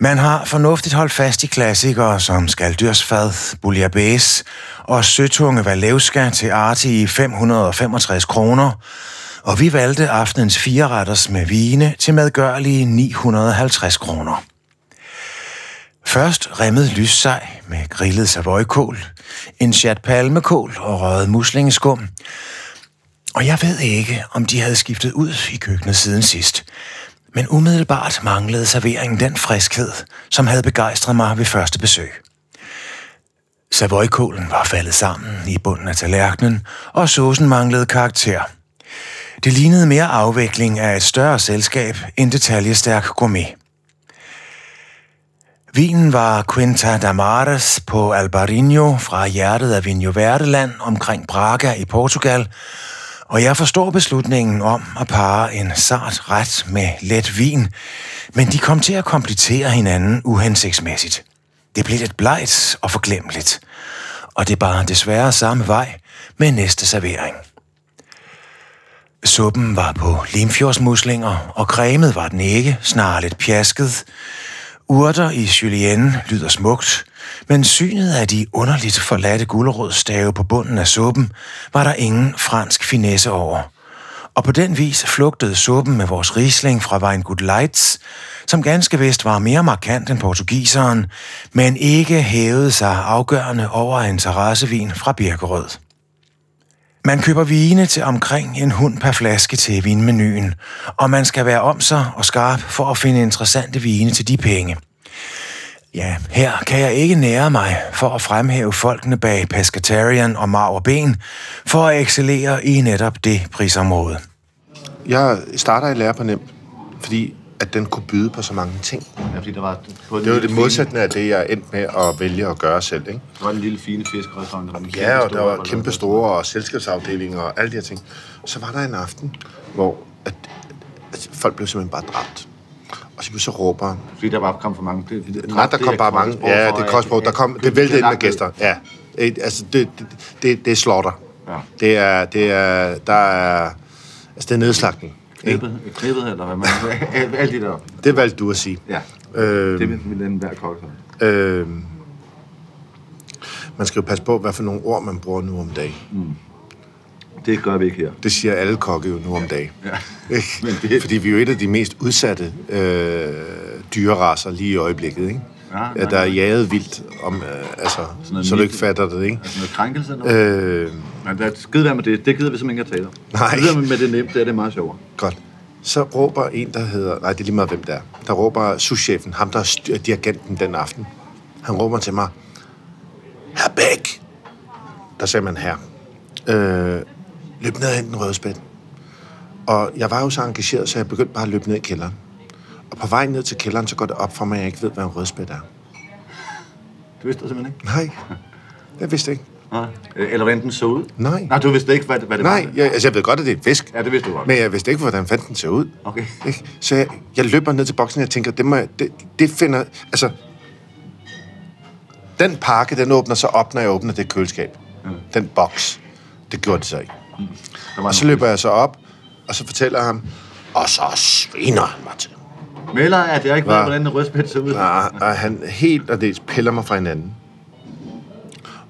Speaker 5: Man har fornuftigt holdt fast i klassikere som Skaldyrsfad, Bouillabaisse og Søtunge Valevska til Arti i 565 kroner, og vi valgte aftenens fire retters med vine til medgørlige 950 kroner. Først remmede lyssej med grillet savoykål, en chat palmekål og røget muslingeskum. Og jeg ved ikke, om de havde skiftet ud i køkkenet siden sidst. Men umiddelbart manglede serveringen den friskhed, som havde begejstret mig ved første besøg. Savoykålen var faldet sammen i bunden af tallerkenen, og saucen manglede karakter. Det lignede mere afvikling af et større selskab end detaljestærk gourmet. Vinen var Quinta d'Amares på Albarinho fra hjertet af Vinho Verdeland omkring Braga i Portugal, og jeg forstår beslutningen om at parre en sart ret med let vin, men de kom til at komplettere hinanden uhensigtsmæssigt. Det blev lidt blegt og forglemmeligt, og det bar desværre samme vej med næste servering. Suppen var på limfjordsmuslinger, og cremet var den ikke, snarere lidt pjasket. Urter i julienne lyder smukt, men synet af de underligt forladte gulerodstave på bunden af suppen var der ingen fransk finesse over. Og på den vis flugtede suppen med vores risling fra Weingut Leitz, som ganske vist var mere markant end portugiseren, men ikke hævede sig afgørende over en terrassevin fra Birkerød. Man køber vine til omkring en hund per flaske til vinmenuen, og man skal være om sig og skarp for at finde interessante vine til de penge. Ja, her kan jeg ikke nære mig for at fremhæve folkene bag Pescatarian og Marv og Ben for at excellere i netop det prisområde.
Speaker 3: Jeg starter i lære på nemt, fordi at den kunne byde på så mange ting.
Speaker 2: Ja, fordi der var... På
Speaker 3: Det var det modsatte af det, jeg endte med at vælge at gøre selv. Ikke?
Speaker 2: Der var en lille fine fiskerestaurant. Der var
Speaker 3: Ja, og der
Speaker 2: store-
Speaker 3: var kæmpe store og selskabsafdelinger og alle de her ting. Så var der en aften, hvor at, at folk blev simpelthen bare dræbt. Og så så råber
Speaker 2: Fordi der var kom for mange. Det, det,
Speaker 3: Nej, der kom bare mange. Ja, det er kostbrug. Der kom, det væltede ind med gæster. Ja. Altså, det, det, det, det er slaughter.
Speaker 2: Ja.
Speaker 3: Det er, det er, der er, altså, det er nedslagning.
Speaker 2: Knippet eller hvad man... alt, alt det der.
Speaker 3: Det valgte du at sige.
Speaker 2: Ja.
Speaker 3: Øh,
Speaker 2: Det vil den hver kok
Speaker 3: øh, man skal jo passe på, hvad for nogle ord man bruger nu om dagen.
Speaker 2: Det gør vi ikke her.
Speaker 3: Det siger alle kokke jo nu om dagen.
Speaker 2: Ja.
Speaker 3: Ikke?
Speaker 2: Men det-
Speaker 3: Fordi vi er jo et af de mest udsatte øh, dyreraser lige i øjeblikket. Ikke?
Speaker 2: Ja,
Speaker 3: der er jaget vildt, om, øh, altså,
Speaker 2: noget
Speaker 3: så du ikke fatter det. Ikke?
Speaker 2: Altså noget krænkelse eller noget?
Speaker 3: Øh,
Speaker 2: Men der er skide være med det. Det gider vi simpelthen ikke at tale om.
Speaker 3: Nej.
Speaker 2: Det med det nemt, det er det meget sjovere.
Speaker 3: Godt. Så råber en, der hedder... Nej, det er lige meget, hvem det er. Der råber souschefen, ham der er styr, dirigenten den aften. Han råber til mig, Herr Bæk! Der sagde man her. Øh, løb ned og hent en rødspæt. Og jeg var jo så engageret, så jeg begyndte bare at løbe ned i kælderen. Og på vej ned til kælderen, så går det op for mig, at jeg ikke ved, hvad en rødspæt er.
Speaker 2: Det vidste du simpelthen ikke?
Speaker 3: Nej, jeg vidste ikke.
Speaker 2: Nej. Eller hvordan den så ud?
Speaker 3: Nej.
Speaker 2: Nej, du vidste ikke, hvad, det- hvad det
Speaker 3: Nej,
Speaker 2: var?
Speaker 3: jeg, altså jeg ved godt, at det er en fisk.
Speaker 2: Ja, det vidste du godt.
Speaker 3: Men jeg vidste ikke, hvordan fandt den ser ud.
Speaker 2: Okay.
Speaker 3: Ikke? Så jeg, jeg løber ned til boksen, og jeg tænker, det, må jeg, det, det finder... Altså, den pakke, den åbner så op, når jeg åbner det køleskab. Mm. Den boks. Det gjorde det så ikke.
Speaker 2: Var
Speaker 3: Og så løber jeg så op, og så fortæller ham, og så sviner han mig til.
Speaker 2: Melder, at jeg ikke ved, hvordan en rødspæt ser ud.
Speaker 3: Og, og han helt og dels piller mig fra hinanden.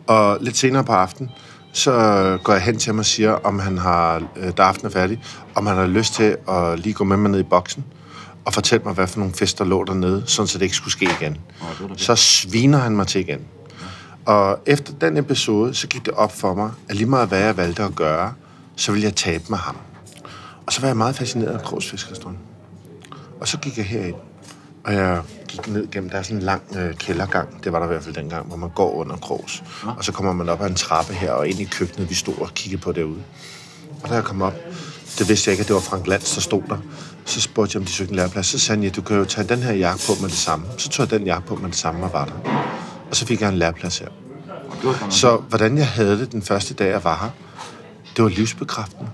Speaker 3: Og lidt senere på aftenen, så går jeg hen til ham og siger, om han har, øh, da aftenen er færdig, om han har lyst til at lige gå med mig ned i boksen og fortælle mig, hvad for nogle fester lå dernede, sådan så det ikke skulle ske igen. Så sviner han mig til igen. Og efter den episode, så gik det op for mig, at lige meget hvad jeg valgte at gøre, så ville jeg tabe med ham. Og så var jeg meget fascineret af Krogs Fiskerstrøm. Og så gik jeg herind, og jeg gik ned gennem, der er sådan en lang øh, kældergang, det var der i hvert fald dengang, hvor man går under Krogs. Og så kommer man op ad en trappe her, og ind i køkkenet, vi stod og kiggede på derude. Og da jeg kom op, det vidste jeg ikke, at det var Frank Lands, der stod der. Så spurgte jeg, om de søgte en læreplads. Så sagde han, ja, du kan jo tage den her jakke på med det samme. Så tog jeg den jakke på med det samme og var der. Og så fik jeg en læreplads her. Så hvordan jeg havde det den første dag, jeg var her, det var livsbekræftende.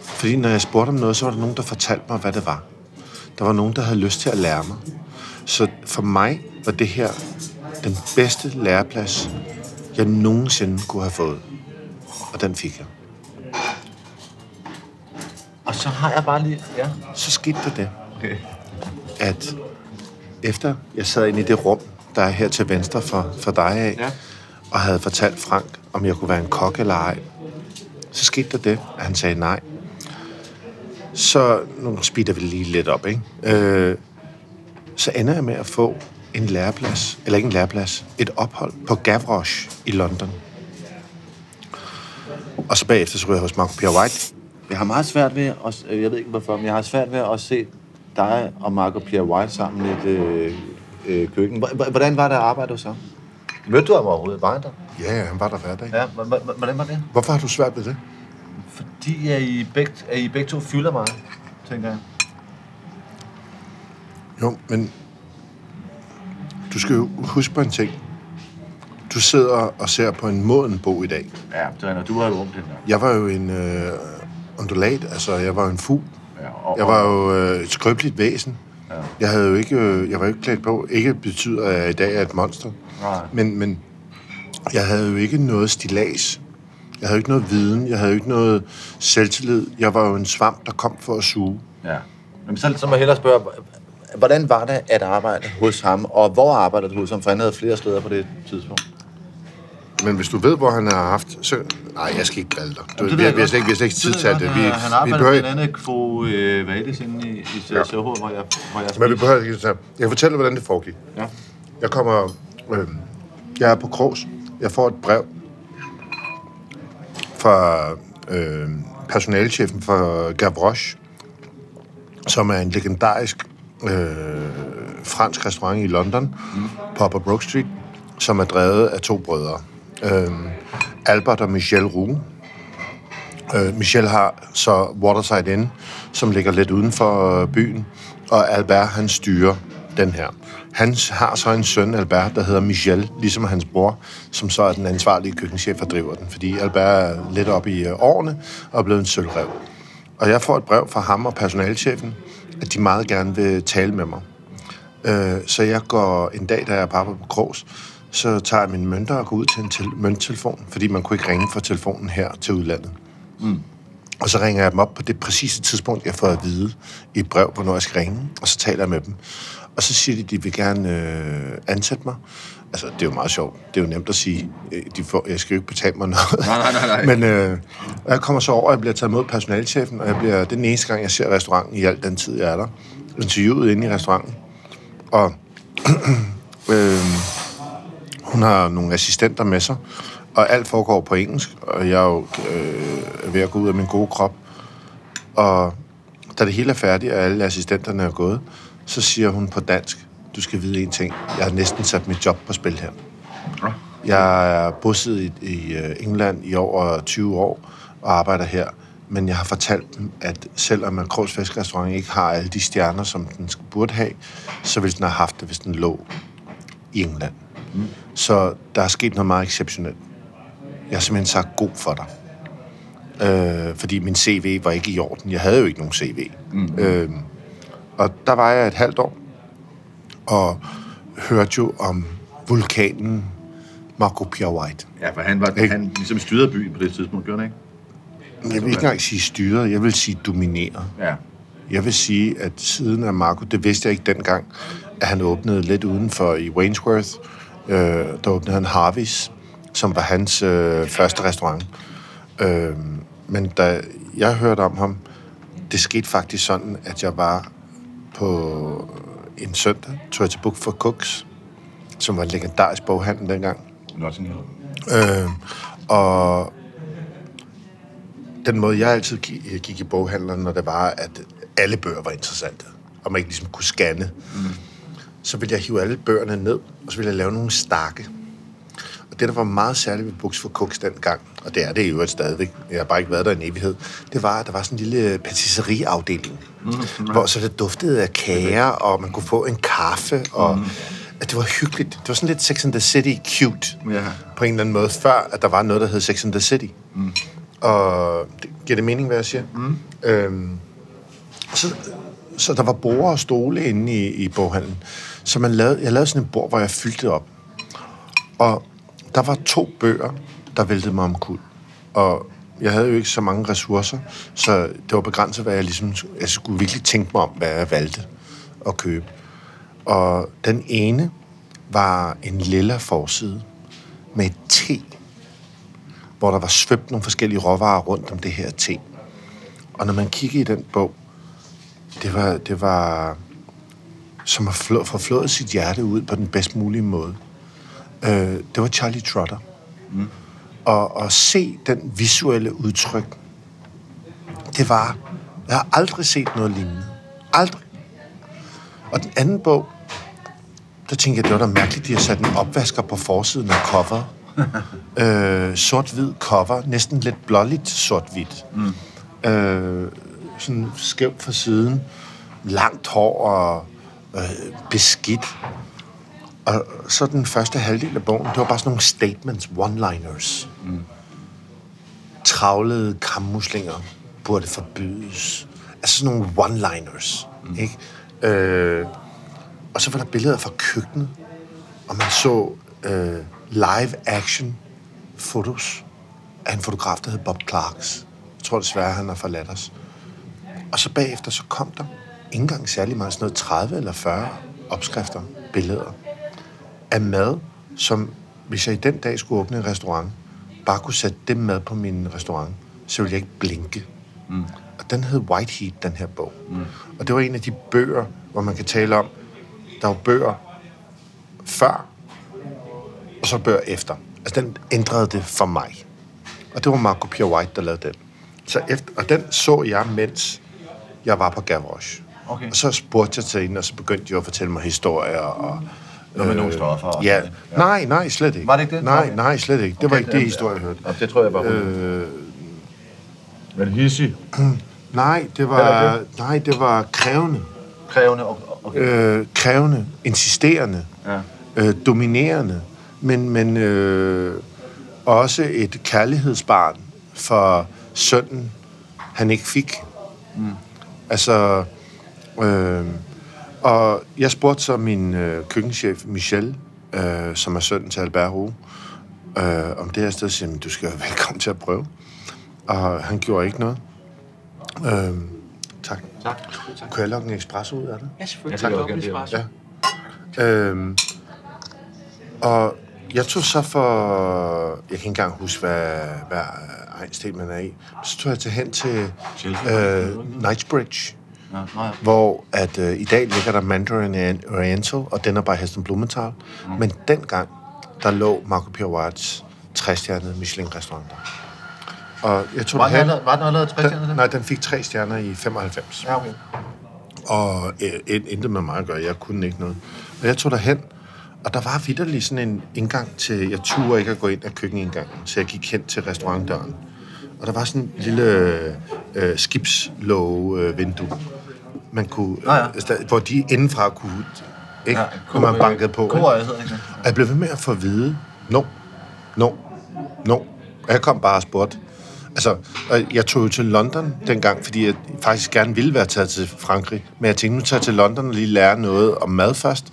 Speaker 3: Fordi når jeg spurgte om noget, så var der nogen, der fortalte mig, hvad det var. Der var nogen, der havde lyst til at lære mig. Så for mig var det her den bedste læreplads, jeg nogensinde kunne have fået. Og den fik jeg.
Speaker 2: Og så har jeg bare lige... Ja.
Speaker 3: Så skete der det,
Speaker 2: Okay.
Speaker 3: at efter jeg sad inde i det rum, der er her til venstre for, for dig af,
Speaker 2: Ja.
Speaker 3: og havde fortalt Frank, om jeg kunne være en kok eller ej, så skete der det, at han sagde nej. Så nu speeder vi lige lidt op, ikke? Øh, så ender jeg med at få en læreplads, eller ikke en læreplads, et ophold på Gavroche i London. Og så bagefter så ryger jeg hos Marco Pierre White.
Speaker 2: Jeg har meget svært ved, at, jeg ved ikke hvorfor, men jeg har svært ved at se dig og Marco Pierre White sammen i et øh, øh, køkken. Hvordan var det at arbejde hos ham? Mødte du ham overhovedet? Var han der?
Speaker 3: Ja, ja, han var der hver dag.
Speaker 2: Ja, hvordan var det?
Speaker 3: Hvorfor har du svært ved det?
Speaker 2: Fordi at I begge, at I begge to fylder meget, tænker jeg.
Speaker 3: Jo, men du skal jo huske på en ting. Du sidder og ser på en moden bog i dag.
Speaker 2: Ja, det er når du har jo ung den der.
Speaker 3: Jeg var jo en øh, undulat, altså jeg var en fugl.
Speaker 2: Ja, og,
Speaker 3: Jeg var jo øh, et skrøbeligt væsen.
Speaker 2: Ja.
Speaker 3: Jeg havde jo ikke, øh, jeg var jo ikke klædt på. Ikke betyder, at jeg i dag er et monster.
Speaker 2: Nej.
Speaker 3: Men, men jeg havde jo ikke noget stilas. Jeg havde ikke noget viden. Jeg havde ikke noget selvtillid. Jeg var jo en svamp, der kom for at suge.
Speaker 2: Ja. Men så, så må jeg hellere spørge, hvordan var det at arbejde hos ham, og hvor arbejdede du hos ham? For han havde flere steder på det tidspunkt.
Speaker 3: Men hvis du ved, hvor han har haft... Så... Nej, jeg skal ikke drille dig. Du, vi, vi, har slet ikke, vi har slet ikke tid til det. Vi,
Speaker 2: han
Speaker 3: vi
Speaker 2: arbejdede
Speaker 3: behøver,
Speaker 2: blandt andet Kvo øh, Vadis inde i, i
Speaker 3: Ja.
Speaker 2: Soho, hvor jeg, hvor jeg
Speaker 3: men vi behøver ikke tage. Jeg kan fortælle dig, hvordan det foregik.
Speaker 2: Ja.
Speaker 3: Jeg kommer... Øh, jeg er på Krogs. Jeg får et brev fra øh, personalchefen for Gavroche, som er en legendarisk øh, fransk restaurant i London, mm. på Upper Brook Street, som er drevet af to brødre. Øh, Albert og Michel Roux. Øh, Michel har så Waterside Inn, som ligger lidt uden for øh, byen, og Albert, han styrer den her. Han har så en søn, Albert, der hedder Michel, ligesom hans bror, som så er den ansvarlige køkkenchef og driver den, fordi Albert er lidt oppe i øh, årene og er blevet en sølvrev. Og jeg får et brev fra ham og personalchefen, at de meget gerne vil tale med mig. Øh, så jeg går en dag, da jeg er på på Krogs, så tager jeg mine mønter og går ud til en tel- mønttelefon, fordi man kunne ikke ringe fra telefonen her til udlandet. Og så ringer jeg dem op på det præcise tidspunkt, jeg får at vide i et brev, hvornår jeg skal ringe. Og så taler jeg med dem. Og så siger de, at de vil gerne øh, ansætte mig. Altså, det er jo meget sjovt. Det er jo nemt at sige, øh, de får, jeg skal jo ikke betale mig noget.
Speaker 2: Nej, nej, nej.
Speaker 3: Men øh, jeg kommer så over, og jeg bliver taget imod personalchefen, og jeg bliver, det er den eneste gang, jeg ser restauranten i al den tid, jeg er der. Interviewet inde i restauranten. Og øh, hun har nogle assistenter med sig, og alt foregår på engelsk, og jeg er jo øh, ved at gå ud af min gode krop. Og da det hele er færdigt, og alle assistenterne er gået, så siger hun på dansk, du skal vide en ting, jeg har næsten sat mit job på spil her. Jeg er bosiddende i, i øh, England i over 20 år og arbejder her, men jeg har fortalt dem, at selvom en Krogs ikke har alle de stjerner, som den burde have, så ville den have haft det, hvis den lå i England. Mm. Så der er sket noget meget exceptionelt. Jeg har simpelthen sagt god for dig. Øh, fordi min CV var ikke i orden. Jeg havde jo ikke nogen CV. Mm. Øh, og der var jeg et halvt år, og hørte jo om vulkanen Marco Pierre White.
Speaker 2: Ja, for han var
Speaker 3: Ikke?
Speaker 2: han ligesom styrede byen på det tidspunkt, gjorde han ikke?
Speaker 3: Jeg vil ikke engang sige styret, jeg vil sige domineret.
Speaker 2: Ja.
Speaker 3: Jeg vil sige, at siden af Marco, det vidste jeg ikke dengang, at han åbnede lidt udenfor i Wainsworth. Øh, der åbnede han Harvey's, som var hans øh, første restaurant. Øh, men da jeg hørte om ham, det skete faktisk sådan, at jeg var på en søndag, tog jeg til Book for Cooks, som var en legendarisk boghandel dengang.
Speaker 2: Notting Hill.
Speaker 3: Øh, og den måde, jeg altid gi- gik i boghandleren, når det var, at alle bøger var interessante, og man ikke ligesom kunne scanne, mm. så ville jeg hive alle bøgerne ned, og så ville jeg lave nogle stakke. Og det, der var meget særligt ved Books for Cooks dengang, og det er det i øvrigt stadigvæk, jeg har bare ikke været der i en evighed, det var, at der var sådan en lille patisserieafdeling, mm. hvor så det duftede af kager, og man kunne få en kaffe, og mm. at det var hyggeligt. Det var sådan lidt Sex and the City cute,
Speaker 2: Ja.
Speaker 3: på en eller anden måde, før at der var noget, der hed Sex and the City. Mm. Og det, giver det mening, hvad jeg siger? Mm. Øhm, så, så der var borde og stole inde i, i boghandlen. Så man lavede, jeg lavede sådan en bord, hvor jeg fyldte det op. Og der var to bøger, der væltede mig omkuld. Og jeg havde jo ikke så mange ressourcer, så det var begrænset, hvad jeg ligesom... Jeg skulle virkelig tænke mig om, hvad jeg valgte at købe. Og den ene var en lilla forside med et te, hvor der var svøbt nogle forskellige råvarer rundt om det her te. Og når man kiggede i den bog, det var, det var som at flå, få flået sit hjerte ud på den bedst mulige måde. Øh, det var Charlie Trotter. Mm. Og at se den visuelle udtryk, det var, jeg har aldrig set noget lignende. Aldrig. Og den anden bog, der tænkte jeg, det var da mærkeligt, de har sat en opvasker på forsiden af cover. øh, sort-hvid cover, næsten lidt blåligt sort-hvidt. Mm. Øh, sådan skævt fra siden, langt hår og øh, beskidt. Og så den første halvdel af bogen, det var bare sådan nogle statements, one-liners. Mm. Travlede kammuslinger burde forbydes. Altså sådan nogle one-liners, mm. ikke? Øh, og så var der billeder fra køkkenet, og man så øh, live-action fotos af en fotograf, der hed Bob Clarks. Jeg tror desværre, han har forladt os. Og så bagefter, så kom der ikke engang særlig meget, sådan noget 30 eller 40 opskrifter, billeder af mad, som hvis jeg i den dag skulle åbne en restaurant, bare kunne sætte det mad på min restaurant, så ville jeg ikke blinke. Mm. Og den hed White Heat, den her bog. Mm. Og det var en af de bøger, hvor man kan tale om, der var bøger før, og så bøger efter. Altså, den ændrede det for mig. Og det var Marco Pierre White, der lavede den. Så efter, og den så jeg, mens jeg var på Gavroche.
Speaker 2: Okay.
Speaker 3: Og så spurgte jeg til hende, og så begyndte de at fortælle mig historier. Og,
Speaker 2: Noget med nogle stoffer og
Speaker 3: Ja. ja. Nej, nej, slet ikke.
Speaker 2: Var det ikke det?
Speaker 3: Nej, nej, slet ikke. Det var
Speaker 2: Okay,
Speaker 3: ikke det historie, jeg hørte.
Speaker 2: Ja, det tror jeg bare.
Speaker 3: Øh,
Speaker 2: Men hissig,
Speaker 3: nej, det var, nej, det var krævende.
Speaker 2: krævende og... Okay.
Speaker 3: Øh, krævende, insisterende,
Speaker 2: Ja.
Speaker 3: øh, dominerende, men, men øh, også et kærlighedsbarn for sønnen, han ikke fik. Mm. Altså, øh, og jeg spurgte så min øh, køkkenchef Michel, øh, som er sønnen til Albert Roux, øh, om det her sted, siger, du skal være velkommen til at prøve. Og han gjorde ikke noget. Øh, tak.
Speaker 2: Tak.
Speaker 3: Kunne jeg lukke en espresso ud af det?
Speaker 6: Ja, selvfølgelig.
Speaker 2: Det
Speaker 6: Tak.
Speaker 2: jeg er-
Speaker 3: Ja. Øhm, og jeg tog så for... Jeg kan ikke engang huske, hvad, hvad egensten man er i. Så tog jeg til hen til øh, Knightsbridge,
Speaker 2: Ja, nej.
Speaker 3: hvor at øh, i dag ligger der Mandarin Oriental, og den er bare Heston Blumenthal. Mm. Men dengang, der lå Marco Pierre Whites træstjernede Michelin-restaurant der. Og jeg tog
Speaker 2: Var den allerede- var den allerede tre stjerner,
Speaker 3: Den,
Speaker 2: den?
Speaker 3: nej, den fik tre stjerner i 95.
Speaker 2: Ja, okay.
Speaker 3: Og øh, in- intet med mig at gøre. Jeg kunne ikke noget. Og jeg tog derhen, og der var vidderlig sådan en indgang til... Jeg turde ikke at gå ind af køkkenindgangen, så jeg gik hen til restaurantdøren. Og der var sådan en lille øh, skibslåge-vindue, man kunne,
Speaker 2: Nå ja.
Speaker 3: altså, hvor de indenfra kunne... Ikke?
Speaker 2: Ja,
Speaker 3: Ja, man bankede på. ikke?
Speaker 2: Korea hedder ikke
Speaker 3: Og jeg blev ved med at få at vide, no, no, no. Og jeg kom bare og spurgte. Altså, og jeg tog jo til London dengang, fordi jeg faktisk gerne ville være taget til Frankrig. Men jeg tænkte, nu tager jeg til London og lige lære noget om mad først,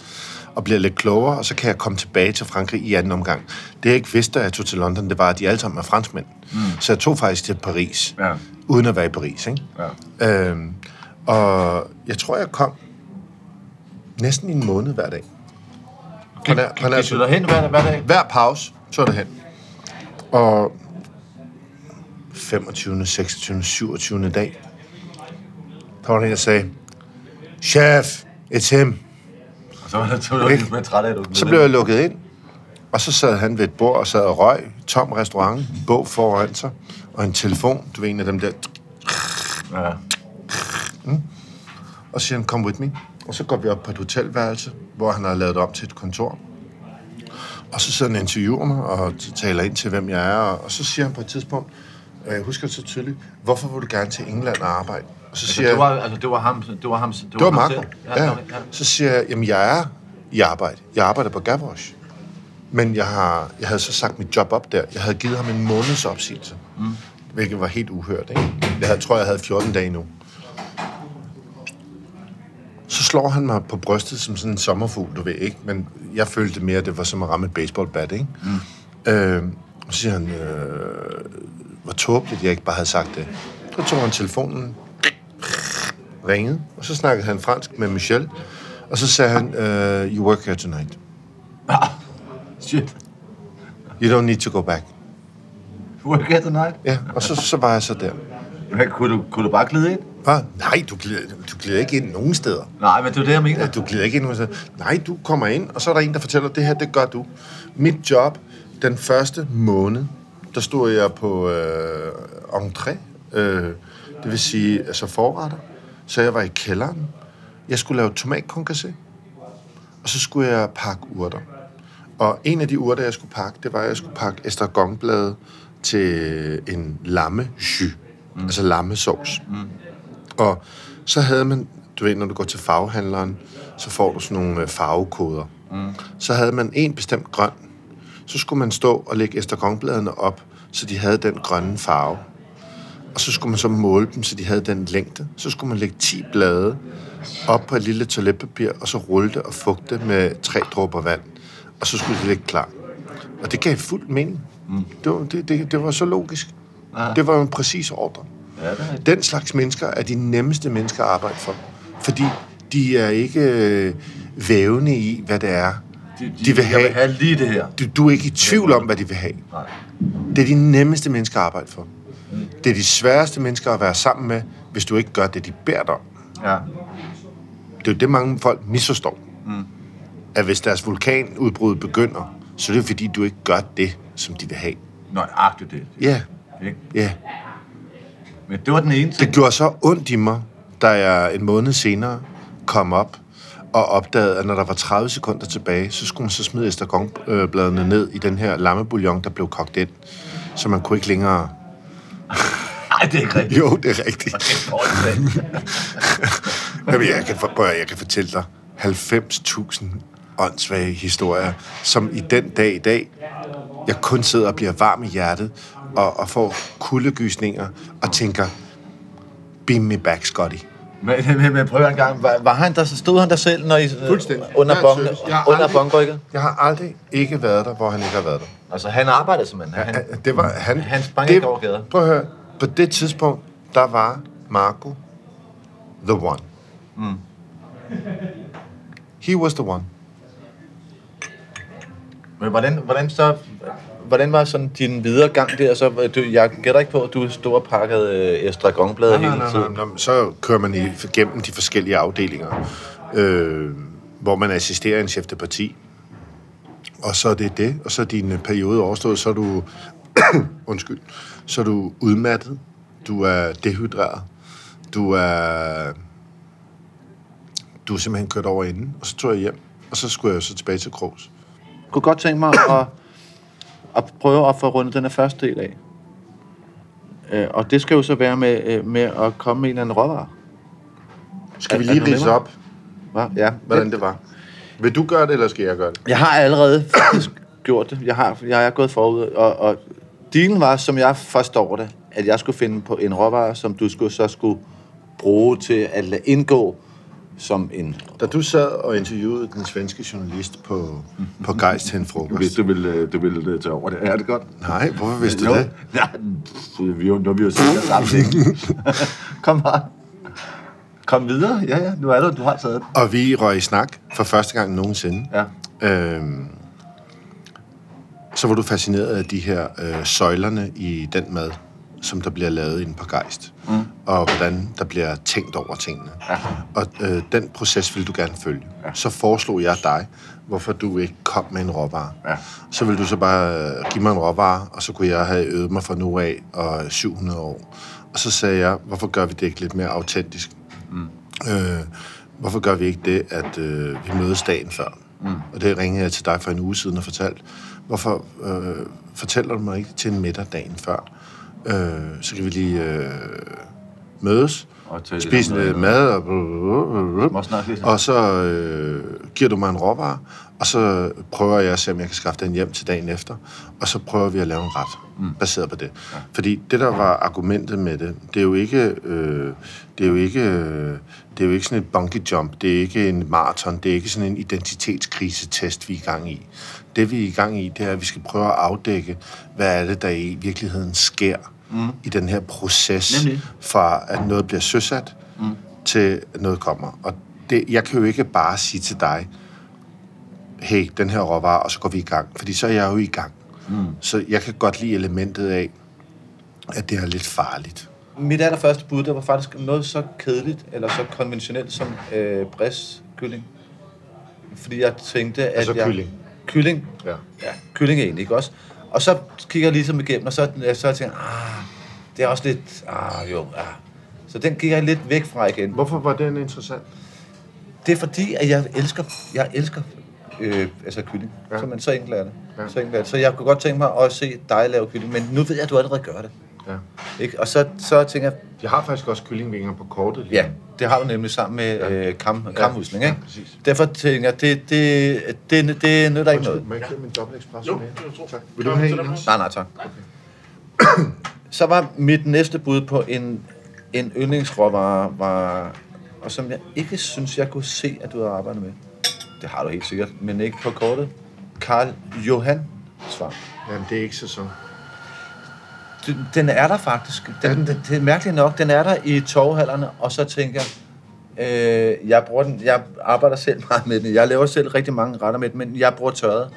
Speaker 3: og bliver lidt klogere, og så kan jeg komme tilbage til Frankrig i anden omgang. Det jeg ikke vidste, da jeg tog til London, det var, at de alle sammen er franskmænd. Mm. Så jeg tog faktisk til Paris,
Speaker 2: Ja.
Speaker 3: uden at være i Paris. Ikke?
Speaker 2: Ja.
Speaker 3: Øhm, og jeg tror, jeg kom næsten i en måned hver dag. På nær- på nær-
Speaker 2: Gik du derhen hver, hver dag?
Speaker 3: hver pause tog jeg derhen. Og 25., 26., 27. dag, der var der en, der sagde, Chef, it's him.
Speaker 2: Og så var det så var du lidt mere træt af, at du
Speaker 3: Så blev jeg lukket ind, og så sad han ved et bord og sad og røg, tom restaurant, bog foran sig, og en telefon, du ved en af dem der,
Speaker 2: Ja.
Speaker 3: Og så siger han, come with me. Og så går vi op på et hotelværelse, hvor han har lavet det om til et kontor. Og så sidder han og interviewer mig og taler ind til, hvem jeg er. Og så siger han på et tidspunkt, og jeg husker det så tydeligt, hvorfor vil du gerne til England og arbejde? Og så
Speaker 2: Altså,
Speaker 3: siger
Speaker 2: det
Speaker 3: jeg,
Speaker 2: var, altså, det var ham, det var ham, det
Speaker 3: det var Marco. Ja,
Speaker 2: ja.
Speaker 3: ja. Så siger jeg, jamen jeg er i arbejde. Jeg arbejder på Gavroche. Men jeg, har, jeg havde så sagt mit job op der. Jeg havde givet ham en måneds opsigelse. Mm. Hvilket var helt uhørt, ikke? Jeg havde, tror, jeg havde 14 dage nu. Så slår han mig på brystet som sådan en sommerfugl, du ved ikke. Men jeg følte mere, at det var som at ramme et baseballbat, ikke? Mm. Øh, så siger han, øh, hvor tåbeligt, at jeg ikke bare havde sagt det. Så tog han telefonen, ringede, og så snakkede han fransk med Michel, og så sagde han, uh, you work here tonight.
Speaker 2: Shit.
Speaker 3: You don't need to go back.
Speaker 2: Work at the night.
Speaker 3: Ja, og så, så var jeg så der.
Speaker 2: Men kunne du, kunne du bare glide ind?
Speaker 3: Hvad? Nej, du glider, du glider ikke ind nogen steder.
Speaker 7: Nej, men det er det, jeg mener.
Speaker 3: Du glider ikke ind nogen steder. Nej, du kommer ind, og så er der en, der fortæller, det her, det gør du. Mit job, den første måned, der stod jeg på øh, entré, øh, det vil sige altså forretter. Så jeg var i kælderen. Jeg skulle lave tomatkonkassé, og så skulle jeg pakke urter. Og en af de urter, jeg skulle pakke, det var, at jeg skulle pakke estragonblade til en lammejus, mm. altså lammesovs. Mm. Og så havde man, du ved, når du går til farvehandleren, så får du sådan nogle øh, farvekoder. Mm. Så havde man en bestemt grøn. Så skulle man stå og lægge estragonbladene op, så de havde den grønne farve. Og så skulle man så måle dem, så de havde den længde. Så skulle man lægge 10 blade op på et lille toiletpapir, og så rulle det og fugte med tre dråber vand. Og så skulle det ligge klar. Og det gav fuld mening. Mm. Det, var, det, det, det var så logisk.
Speaker 7: Ja.
Speaker 3: Det var jo en præcis ordre.
Speaker 7: Ja, det.
Speaker 3: Den slags mennesker er de nemmeste mennesker at arbejde for. Fordi de er ikke øh, vævende i, hvad det er,
Speaker 7: De, de,
Speaker 3: de vil
Speaker 7: Jeg
Speaker 3: have.
Speaker 7: vil have lige det her.
Speaker 3: Du, du er ikke i tvivl om, hvad de vil have.
Speaker 7: Nej.
Speaker 3: Det er de nemmeste mennesker at arbejde for. Det er de sværeste mennesker at være sammen med, hvis du ikke gør det, de beder dig om.
Speaker 7: Ja.
Speaker 3: Det er jo det, mange folk misforstår. Mm. At hvis deres vulkanudbrud begynder, så er det fordi, du ikke gør det, som de vil have.
Speaker 7: Nøjagtigt det.
Speaker 3: Ja,
Speaker 7: Ikke?
Speaker 3: ja.
Speaker 7: Men det var den ene ting.
Speaker 3: Det gjorde så ondt i mig, da jeg en måned senere kom op og opdagede, at når der var 30 sekunder tilbage, så skulle man så smide estragonbladene ned i den her lammebouillon, der blev kogt ind. Så man kunne ikke længere...
Speaker 7: Nej, det er ikke rigtigt.
Speaker 3: Jo, det er rigtigt. Jamen, jeg, kan, for- jeg kan fortælle dig 90.000 åndssvage historier, som i den dag i dag, jeg kun sidder og bliver varm i hjertet, og, og får kuldegysninger, og tænker, beam me back, Scotty.
Speaker 7: Men, men, men prøv en gang. Var, var han der, så stod han der selv, når I, øh,
Speaker 3: Fuldstændig.
Speaker 7: under,
Speaker 3: har
Speaker 7: under
Speaker 3: aldrig-
Speaker 7: bongrykket?
Speaker 3: Jeg har aldrig ikke været der, hvor han ikke har været der.
Speaker 7: Altså, han arbejdede simpelthen. Han,
Speaker 3: Han- Det var, han,
Speaker 7: Han sprang
Speaker 3: det,
Speaker 7: ikke over gader.
Speaker 3: Prøv at høre. På det tidspunkt, der var Marco the one. Mm. He was the one.
Speaker 7: Men hvordan, hvordan så... Hvordan var sådan din videre gang der? Så, du, jeg gætter ikke på, at du stod og pakkede øh, estragonblade hele tiden.
Speaker 3: nej. Så kører man i, gennem de forskellige afdelinger, øh, hvor man assisterer en chef de parti. Og så er det det. Og så er din periode overstået, så er du... undskyld. Så er du udmattet. Du er dehydreret. Du er... Du er simpelthen kørt over inden. Og så tog jeg hjem. Og så skulle jeg så tilbage til Krogs.
Speaker 4: Jeg kunne godt tænke mig at, at prøve at få rundet den her første del af. Øh, og det skal jo så være med, øh, med at komme med en eller anden råvare.
Speaker 3: Skal vi lige
Speaker 4: mig?
Speaker 3: op,
Speaker 4: Hva? Ja,
Speaker 3: hvordan det var? Vil du gøre det, eller skal jeg gøre det?
Speaker 4: Jeg har allerede faktisk gjort det. Jeg har, jeg er gået forud, og, og dealen var, som jeg forstår det, at jeg skulle finde på en råvare, som du skulle, så skulle bruge til at lade indgå som en...
Speaker 3: Da du sad og interviewede den svenske journalist på, på Geist til en frokost.
Speaker 7: du ville, du ville tage over det. Er det godt?
Speaker 3: Nej, hvorfor vidste du det?
Speaker 7: Ja, vi, nu har vi jo set det sammen? Kom bare. Kom videre. Ja, ja, nu er du, du har taget det.
Speaker 3: Og vi røg i snak for første gang nogensinde.
Speaker 7: Ja.
Speaker 3: Øhm, så var du fascineret af de her øh, søjlerne i den mad, som der bliver lavet inde på Geist. Mm. Og hvordan der bliver tænkt over tingene.
Speaker 7: Ja.
Speaker 3: Og øh, den proces vil du gerne følge. Ja. Så foreslog jeg dig, hvorfor du ikke kom med en råvare.
Speaker 7: Ja.
Speaker 3: Så ville du så bare øh, give mig en råvare, og så kunne jeg have øvet mig fra nu af og 700 år. Og så sagde jeg, hvorfor gør vi det ikke lidt mere autentisk? Mm. Øh, hvorfor gør vi ikke det, at øh, vi mødes dagen før? Mm. Og det ringede jeg til dig for en uge siden og fortalte. Hvorfor øh, fortæller du mig ikke til en middag dagen før? Øh, så kan vi lige øh, mødes,
Speaker 7: Og
Speaker 3: spise
Speaker 7: noget.
Speaker 3: mad, og, og så øh, giver du mig en råvare, og så prøver jeg at se, om jeg kan skaffe den hjem til dagen efter, og så prøver vi at lave en ret, mm. baseret på det. Ja. Fordi det, der var argumentet med det, det er jo ikke, øh, det er jo ikke, øh, det er jo ikke sådan et bungee jump, det er ikke en maraton, det er ikke sådan en identitetskrisetest, vi er i gang i. Det, vi er i gang i, det er, at vi skal prøve at afdække, hvad er det, der i virkeligheden sker mm. i den her proces,
Speaker 7: Nemlig.
Speaker 3: fra at noget bliver søsat, mm. til at noget kommer. Og det, jeg kan jo ikke bare sige til dig, hey, den her råvare, og så går vi i gang. Fordi så er jeg jo i gang. Mm. Så jeg kan godt lide elementet af, at det er lidt farligt.
Speaker 2: mit allerførste bud, der var faktisk noget så kedeligt, eller så konventionelt som øh, bristkylling. Fordi jeg tænkte, at
Speaker 3: Altså
Speaker 2: jeg...
Speaker 3: kylling.
Speaker 2: Kylling.
Speaker 3: Ja.
Speaker 2: Ja, kylling egentlig, ikke også? Og så kigger jeg ligesom igennem, og så, så tænker jeg, ah, det er også lidt, ah, jo, ah. Så den gik jeg lidt væk fra igen.
Speaker 3: Hvorfor var den interessant?
Speaker 2: Det er fordi, at jeg elsker, jeg elsker øh, altså kylling.
Speaker 3: Ja.
Speaker 2: Så, man, så enkelt er det.
Speaker 3: Ja.
Speaker 2: Så, enkelt er det. så jeg kunne godt tænke mig at se dig lave kylling, men nu ved jeg, at du allerede gør det.
Speaker 3: Ja.
Speaker 2: Ikke? Og så, så tænker jeg,
Speaker 3: Jeg har faktisk også kyllingvinger på kortet. lige
Speaker 2: ja, det har du nemlig sammen med
Speaker 3: Ja.
Speaker 2: øh, kam, kamhusling, ikke?
Speaker 3: Ja, præcis.
Speaker 2: Derfor tænker jeg, det, det, det, det, det nytter ikke noget.
Speaker 3: Må jeg ikke min dobbelt espresso
Speaker 8: Jo,
Speaker 3: med? Tak. Vil du have en?
Speaker 2: Nej, nej, tak. så var mit næste bud på en, en yndlingsråvare, var, og som jeg ikke synes, jeg kunne se, at du har arbejdet med. Det har du helt sikkert, men ikke på kortet. Karl Johan Svamp.
Speaker 3: Jamen, det er ikke sæson.
Speaker 2: Den- er der faktisk. Den, den, det er mærkeligt nok. Den er der i torvhallerne, og så tænker jeg, øh, jeg, bruger den, jeg arbejder selv meget med den. Jeg laver selv rigtig mange retter med den, men jeg bruger tørret.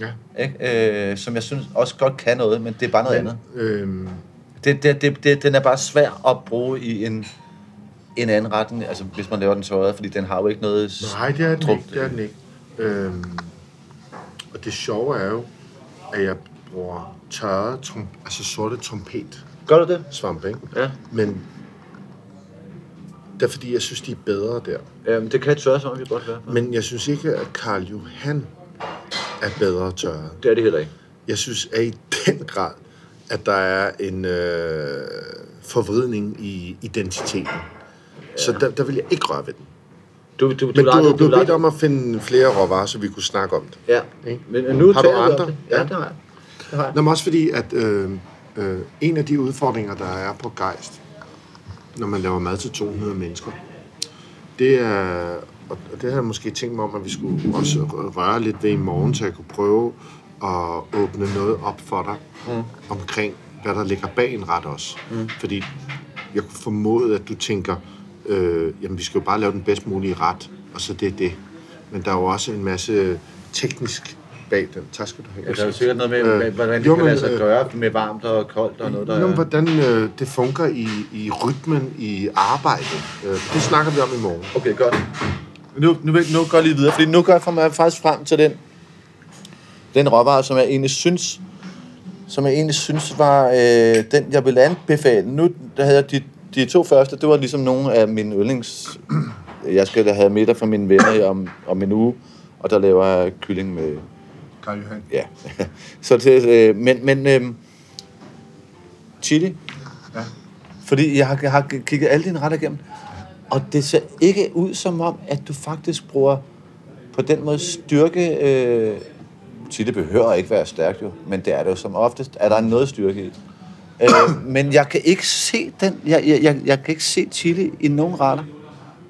Speaker 3: Ja.
Speaker 2: Ikke? Øh, som jeg synes også godt kan noget, men det er bare noget andet.
Speaker 3: Øhm,
Speaker 2: Det, det, det, det, den er bare svær at bruge i en, en anden retning, altså hvis man laver den tørret, fordi den har jo ikke noget...
Speaker 3: nej, det er den
Speaker 2: Trup-
Speaker 3: ikke. Det er den ikke. Øhm, og det sjove er jo, at jeg bruger tørret, trum, altså sorte trompet
Speaker 2: Gør du det?
Speaker 3: svampe, ikke?
Speaker 2: Ja.
Speaker 3: Men det er fordi, jeg synes, de er bedre der.
Speaker 2: Jamen, det kan tørre som det godt være.
Speaker 3: Men jeg synes ikke, at Karl Johan er bedre tørret.
Speaker 2: Det er det heller ikke.
Speaker 3: Jeg synes at i den grad, at der er en øh, forvridning i identiteten. Så der, der vil jeg ikke røre ved den.
Speaker 2: Du, du,
Speaker 3: Men du, du, du bedt om at finde flere råvarer, så vi kunne snakke om det.
Speaker 2: Ja,
Speaker 3: Ikke?
Speaker 2: men nu
Speaker 3: Har du
Speaker 2: taler vi om
Speaker 3: andre?
Speaker 2: det. Ja,
Speaker 3: Ja.
Speaker 2: det har jeg. Jeg.
Speaker 3: Nå, men også fordi, at øh, øh, en af de udfordringer, der er på Geist, når man laver mad til 200 mennesker, det er, og og det har jeg måske tænkt mig om, at vi skulle også røre lidt ved i morgen, så jeg kunne prøve at åbne noget op for dig mm. omkring, hvad der ligger bag en ret også. Mm. Fordi jeg kunne formode, at du tænker, øh, jamen vi skal jo bare lave den bedst mulige ret, og så det er det. Men der er jo også en masse teknisk bag den. Tak skal du have.
Speaker 2: Ja, der er jo sikkert noget med,
Speaker 3: Øh,
Speaker 2: hvordan det
Speaker 3: jo,
Speaker 2: kan
Speaker 3: men,
Speaker 2: lade sig
Speaker 3: øh,
Speaker 2: gøre med varmt og koldt og noget, der
Speaker 3: Nå, men
Speaker 2: er...
Speaker 3: hvordan øh, det fungerer i, i rytmen i arbejdet, øh, det snakker vi om i morgen.
Speaker 2: Okay, godt. Nu, nu, nu går jeg lige videre, fordi nu går jeg fra- faktisk frem til den, den råvare, som jeg egentlig synes, som jeg egentlig synes var øh, den, jeg ville anbefale. Nu der havde jeg de, de to første, det var ligesom nogle af mine yndlings... Jeg skal have middag for mine venner om, om en uge, og der laver jeg kylling med...
Speaker 3: Karl Johan.
Speaker 2: Ja. Så det, øh, men, men øh, chili.
Speaker 3: Ja.
Speaker 2: Fordi jeg har, jeg har kigget alle dine retter igennem, og det ser ikke ud som om, at du faktisk bruger på den måde styrke... Øh, chili behøver ikke være stærkt jo, men det er det jo som oftest. Er der noget styrke i? Øh, men jeg kan ikke se den. Jeg, jeg, jeg, jeg kan ikke se chili i nogen retter.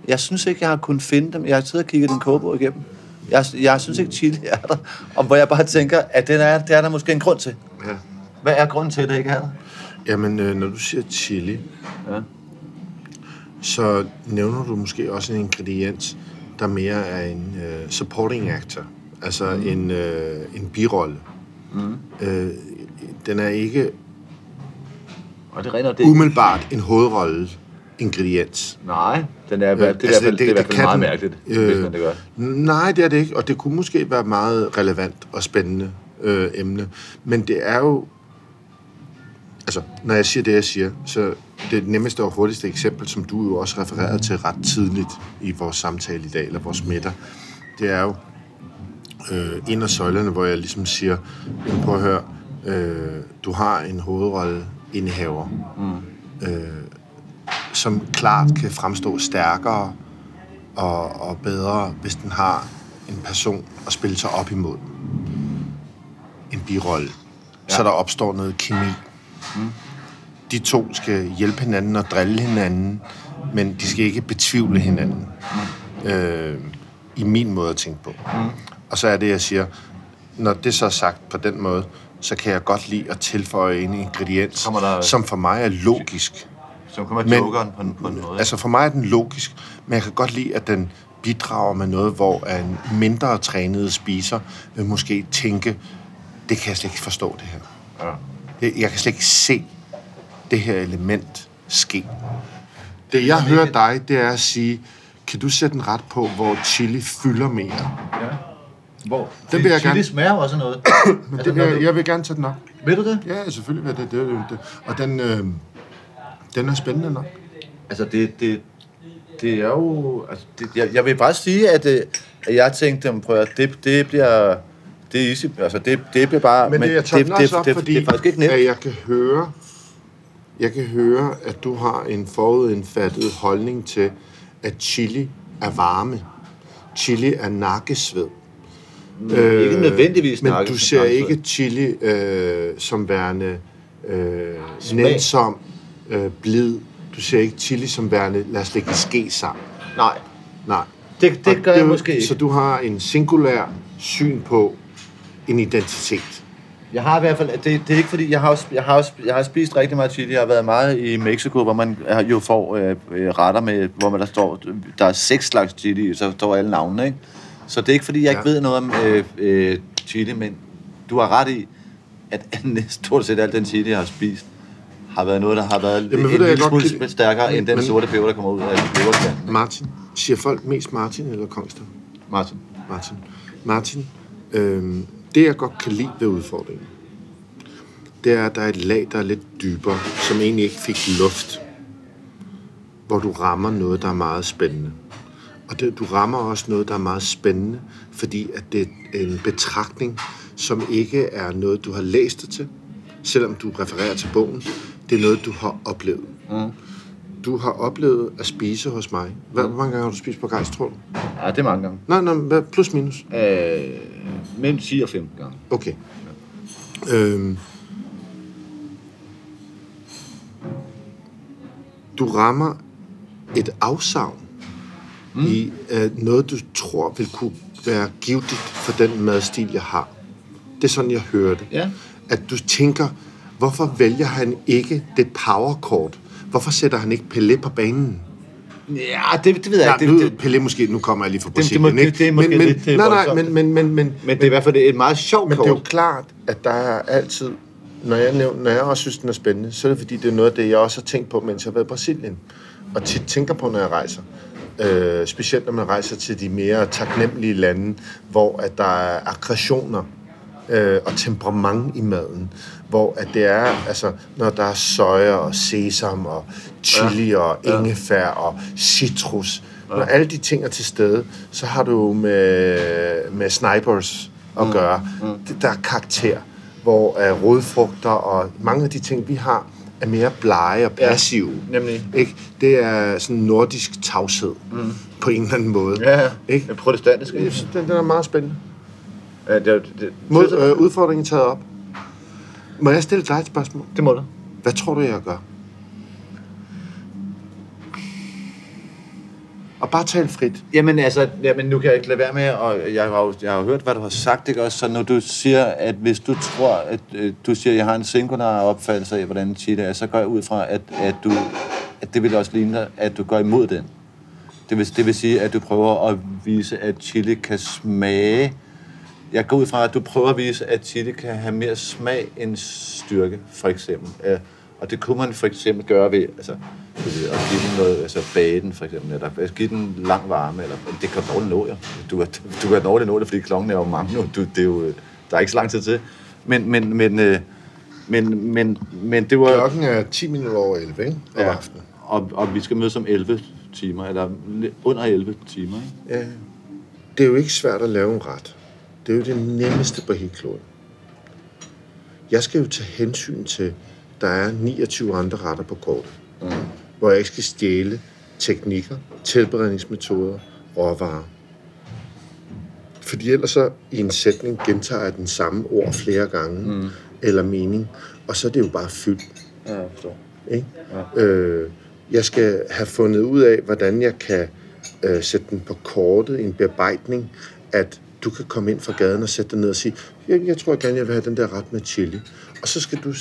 Speaker 2: Jeg synes ikke, jeg har kunnet finde dem. Jeg har siddet og kigget den kogebog igennem. Jeg, jeg synes ikke, chili er der. Og hvor jeg bare tænker, at den er, det er der måske en grund til.
Speaker 3: Ja.
Speaker 2: Hvad er grunden til, at det ikke er der?
Speaker 3: Jamen, øh, når du siger chili,
Speaker 2: Ja.
Speaker 3: så nævner du måske også en ingrediens, der mere er en øh, supporting actor. Altså mm. en, øh, en birolle. Mm. Øh, den er ikke
Speaker 2: Og det regner det.
Speaker 3: umiddelbart en hovedrolle ingrediens.
Speaker 2: Nej, den er, det, er i hvert
Speaker 3: Altså,
Speaker 2: fald, det, det, er i hvert fald meget
Speaker 3: den.
Speaker 2: mærkeligt, øh, hvis man det gør.
Speaker 3: Nej, det er det ikke, og det kunne måske være et meget relevant og spændende øh, emne. Men det er jo... Altså, når jeg siger det, jeg siger, så det nemmeste og hurtigste eksempel, som du jo også refererede til ret tidligt i vores samtale i dag, eller vores middag, det er jo øh, en af søjlerne, hvor jeg ligesom siger, "Jamen, prøv at høre, øh, du har en hovedrolle indehaver, mm. øh, som klart kan fremstå stærkere og, og bedre, hvis den har en person at spille sig op imod. En birolle. Ja. Så der opstår noget kemi. Mm. De to skal hjælpe hinanden og drille hinanden, men de skal ikke betvivle hinanden. Mm. Øh, I min måde at tænke på. Mm. Og så er det, jeg siger, når det så er sagt på den måde, så kan jeg godt lide at tilføje en ingrediens,
Speaker 2: der-
Speaker 3: som for mig er logisk.
Speaker 2: Så kommer
Speaker 3: Men-
Speaker 2: jokeren på, en- på en måde.
Speaker 3: Altså for mig er den logisk, men jeg kan godt lide, at den bidrager med noget, hvor en mindre trænede spiser vil måske tænke, det kan jeg slet ikke forstå det her.
Speaker 2: Ja.
Speaker 3: Det, jeg kan slet ikke se det her element ske. Det jeg hører dig, det er at sige, kan du sætte en ret på, hvor chili fylder mere?
Speaker 2: Hvor?
Speaker 3: Den vil jeg gerne.
Speaker 2: Chili smager jo også noget.
Speaker 3: Men det vil, jeg, jeg vil gerne tage den op.
Speaker 2: Ved du det?
Speaker 3: Ja, selvfølgelig vil det. det, det, det. Og den, øh, den er spændende nok.
Speaker 2: Altså, det, det, det er jo... Altså, det, jeg, jeg vil bare sige, at, øh, at jeg tænkte, prøv at, det, det bliver... Det er easy. Altså, det, det bliver bare...
Speaker 3: Men, men det, jeg tager den også op,
Speaker 2: det,
Speaker 3: fordi
Speaker 2: det, er faktisk ikke nemt.
Speaker 3: at jeg kan høre, jeg kan høre, at du har en forudindfattet holdning til, at chili er varme. Chili er nakkesved.
Speaker 2: Øh, ikke nødvendigvis
Speaker 3: Men du ser ikke chili øh, som værende øh, nænsom, øh, blid. Du ser ikke chili som værende, lad os lægge ske sammen.
Speaker 2: Nej,
Speaker 3: Nej.
Speaker 2: det, det
Speaker 3: Og
Speaker 2: gør
Speaker 3: er
Speaker 2: jeg måske ikke.
Speaker 3: Så du har en singulær syn på en identitet.
Speaker 2: Jeg har i hvert fald, det, det er ikke fordi, jeg har, også, jeg, har også, jeg har spist rigtig meget chili. Jeg har været meget i Mexico, hvor man jo får øh, øh, retter med, hvor man der står, der er seks slags chili, så står alle navnene, ikke? Så det er ikke fordi, jeg ikke
Speaker 3: Ja.
Speaker 2: ved noget om øh, øh, chili, men du har ret i, at stort set alt den chili, jeg har spist, har været noget, der har været
Speaker 3: Jamen,
Speaker 2: en
Speaker 3: jeg
Speaker 2: lille smule
Speaker 3: kan-
Speaker 2: stærkere end den
Speaker 3: Men-
Speaker 2: sorte peber, der kommer ud af peberkanten.
Speaker 3: Martin. Siger folk mest Martin eller Kongster?
Speaker 2: Martin.
Speaker 3: Martin. Martin, øh, det jeg godt kan lide ved udfordringen, det er, at der er et lag, der er lidt dybere, som egentlig ikke fik luft. Hvor du rammer noget, der er meget spændende. Og det, du rammer også noget, der er meget spændende, fordi at det er en betragtning, som ikke er noget, du har læst dig til, selvom du refererer til bogen. Det er noget, du har oplevet. Mm. Du har oplevet at spise hos mig. Hvad, hvor mange gange har du spist på Gejs, tror du?
Speaker 2: Ja, det er mange gange.
Speaker 3: Nej, nej, hvad, plus minus.
Speaker 2: Øh, mellem 10 og 15 gange.
Speaker 3: Okay. Øhm. Du rammer et afsavn mm. i uh, noget, du tror vil kunne være givetigt for den madstil, jeg har. Det er sådan, jeg hører det.
Speaker 2: Ja.
Speaker 3: At du tænker, hvorfor vælger han ikke det powerkort? Hvorfor sætter han ikke Pelé på banen?
Speaker 2: Ja, det, det ved jeg
Speaker 3: Nej,
Speaker 2: ikke.
Speaker 3: nu,
Speaker 2: Det, det,
Speaker 3: Pelé måske, nu kommer jeg lige fra
Speaker 2: det
Speaker 3: Brasilien,
Speaker 2: må-
Speaker 3: ikke?
Speaker 2: det- det er måske
Speaker 3: men, men,
Speaker 2: lidt,
Speaker 3: nej, nej, men, men, men, men,
Speaker 2: men det er i hvert fald et meget sjovt
Speaker 3: Men
Speaker 2: kort.
Speaker 3: det er jo klart, at der er altid, når jeg, nævner, når jeg også synes, den er spændende, så er det fordi, det er noget af det, jeg også har tænkt på, mens jeg har været i Brasilien. Og tit tænker på, når jeg rejser. Øh, specielt når man rejser til de mere taknemmelige lande, hvor at der er aggressioner øh, og temperament i maden. Hvor at det er, altså, når der er soja og sesam og chili ja. og ingefær og citrus. Ja. Når alle de ting er til stede, så har du med, med snipers at mm. gøre. Mm. Det, der er karakter, hvor uh, rodfrugter og mange af de ting, vi har, er mere blege og passive.
Speaker 2: nemlig.
Speaker 3: Ikke? Det er sådan nordisk tavshed mm. på en eller anden måde.
Speaker 2: Ja, ja.
Speaker 3: Ikke?
Speaker 2: Det
Speaker 3: synes, Den, den er meget spændende.
Speaker 2: Ja, det, det, det,
Speaker 3: Mod, øh, udfordringen taget op. Må jeg stille dig et spørgsmål?
Speaker 2: det må du.
Speaker 3: Hvad tror du, jeg gør? Og bare tal frit.
Speaker 2: Jamen altså, jamen, nu kan jeg ikke lade være med, og jeg har jo, jeg har hørt, hvad du har sagt, ikke også? Så når du siger, at hvis du tror, at øh, du siger, at jeg har en singular opfattelse af, hvordan chili er, så går jeg ud fra, at, at, du, at det vil også ligne dig, at du går imod den. Det vil, det vil sige, at du prøver at vise, at chili kan smage. Jeg går ud fra, at du prøver at vise, at chili kan have mere smag end styrke, for eksempel. Ja, og det kunne man for eksempel gøre ved, altså, ved at give den noget, altså bage den for eksempel, eller altså, give den lang varme, eller det kan dårligt nå, jo. Du du kan dårligt nå det, fordi klokken er jo mange nu. Du, det er jo, der er ikke så lang tid til. Men, men, men, øh, men, men, men det var...
Speaker 3: Klokken er 10 minutter over 11, ikke? Om
Speaker 2: Ja,
Speaker 3: aftenen.
Speaker 2: og, og vi skal mødes om 11 timer, eller under 11 timer, ikke?
Speaker 3: Ja. Det er jo ikke svært at lave en ret. Det er jo det nemmeste på hele kloden. Jeg skal jo tage hensyn til, der er 29 andre retter på kortet. Mm. Hvor jeg ikke skal stjæle teknikker, tilberedningsmetoder, råvarer. Fordi ellers så i en sætning gentager jeg den samme ord flere gange, mm. eller mening, og så er det jo bare fyldt.
Speaker 2: Ja, jeg forstår.
Speaker 3: Ikke? Ja. Øh, jeg skal have fundet ud af, hvordan jeg kan øh, sætte den på kortet i en bearbejdning, at du kan komme ind fra gaden og sætte dig ned og sige, jeg, jeg tror gerne, jeg vil have den der ret med chili. Og så skal, du,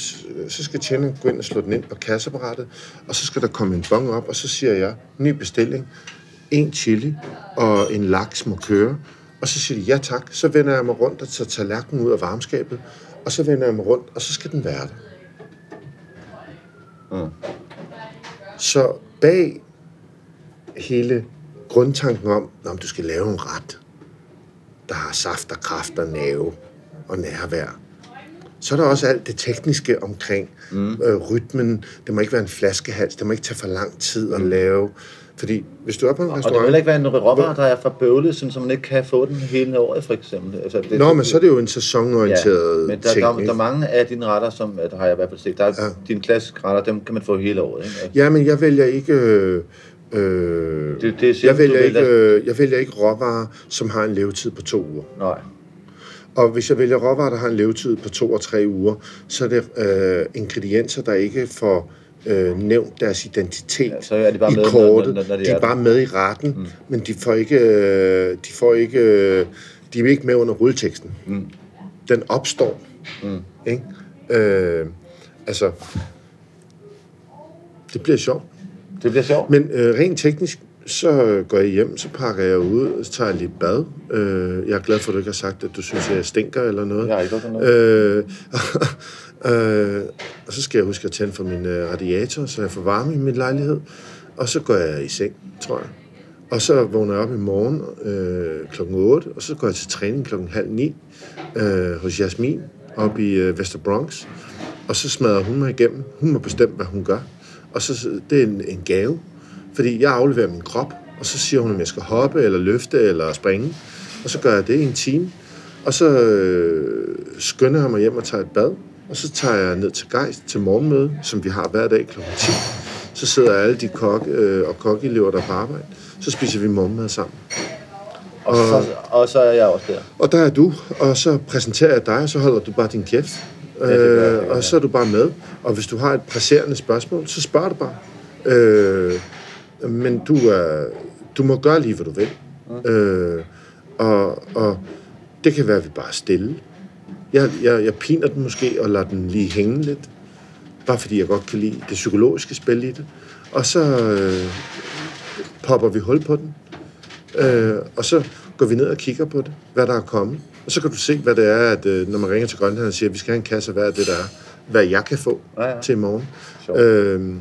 Speaker 3: så skal tjeneren gå ind og slå den ind på kasseapparatet, og så skal der komme en bong op, og så siger jeg, ny bestilling, en chili og en laks må køre. Og så siger de, ja tak. Så vender jeg mig rundt og tager tallerkenen ud af varmeskabet, og så vender jeg mig rundt, og så skal den være der. Så bag hele grundtanken om, at du skal lave en ret, der har saft og kraft og nerve og nærvær, så er der også alt det tekniske omkring mm. øh, rytmen. Det må ikke være en flaskehals. Det må ikke tage for lang tid at lave. Fordi hvis du er på en
Speaker 7: Og det
Speaker 3: restaurant...
Speaker 7: må ikke være en råvarer, der er for bøvlet, så man ikke kan få den hele året, for eksempel. Altså, det,
Speaker 3: Nå, men så er det jo en sæsonorienteret
Speaker 7: men der,
Speaker 3: ting.
Speaker 7: der, der,
Speaker 3: ikke?
Speaker 7: er mange af dine retter, som der har jeg i hvert fald set. Der er ja. dine klassiske retter, dem kan man få hele året. Ikke? Altså,
Speaker 3: Ja, men jeg vælger ikke... Øh, øh,
Speaker 7: Det- det er
Speaker 3: jeg, vælger ikke, øh, jeg vælger ikke råvarer, som har en levetid på to uger.
Speaker 7: Nej.
Speaker 3: Og hvis jeg vælger råvarer, der har en levetid på to og tre uger, så er det øh, ingredienser, der ikke får øh, nævnt deres identitet
Speaker 7: Ja, så er de bare
Speaker 3: i
Speaker 7: med, når-
Speaker 3: kortet.
Speaker 7: når- når de
Speaker 3: de
Speaker 7: er
Speaker 3: er bare med i retten, mm. men de får ikke, øh, de får ikke, øh, de er ikke med under rulleteksten. Mm. Den opstår. Mm. Ikke? Øh, altså, det bliver sjovt.
Speaker 7: Det bliver sjovt.
Speaker 3: Men øh, rent teknisk, så går jeg hjem, så pakker jeg ud, så tager jeg lige et bad. Øh, jeg er glad for, at du ikke har sagt, at du synes, at jeg stinker eller noget.
Speaker 7: Jeg har ikke noget.
Speaker 3: Øh, øh, og så skal jeg huske at tænde for min øh, radiator, så jeg får varme i min lejlighed. Og så går jeg i seng, tror jeg. Og så vågner jeg op i morgen øh, klokken 8, og så går jeg til træning klokken halv ni øh, hos Jasmin op i øh, Vester Bronx. Og så smadrer hun mig igennem. Hun må bestemme, hvad hun gør. Og så, det er en, en gave, fordi jeg afleverer min krop, og så siger hun, om jeg skal hoppe, eller løfte, eller springe. Og så gør jeg det i en time. Og så øh, skynder jeg mig hjem og tager et bad. Og så tager jeg ned til Geist til morgenmøde, som vi har hver dag kl. 10. Så sidder alle de kokke øh, og kokkeelever der på arbejde. Så spiser vi morgenmad sammen.
Speaker 7: Og, så, og så er jeg også der.
Speaker 3: Og der er du, og så præsenterer jeg dig, og så holder du bare din kæft.
Speaker 7: Det gør jeg, det gør
Speaker 3: øh, og så er du bare med. Og hvis du har et presserende spørgsmål, så spørger du bare. Øh, men du, er, du må gøre lige, hvad du vil. Øh, og, og det kan være, at vi bare er stille. Jeg, jeg, jeg piner den måske og lader den lige hænge lidt. Bare fordi jeg godt kan lide det psykologiske spil i det. Og så øh, popper vi hul på den. Øh, og så går vi ned og kigger på det, hvad der er kommet. Og så kan du se, hvad det er, at øh, når man ringer til Grønland og siger, at vi skal have en kasse af hvad er det, der er, hvad jeg kan få
Speaker 7: Ja, ja.
Speaker 3: til i morgen.
Speaker 7: Sjovt.
Speaker 3: Øhm,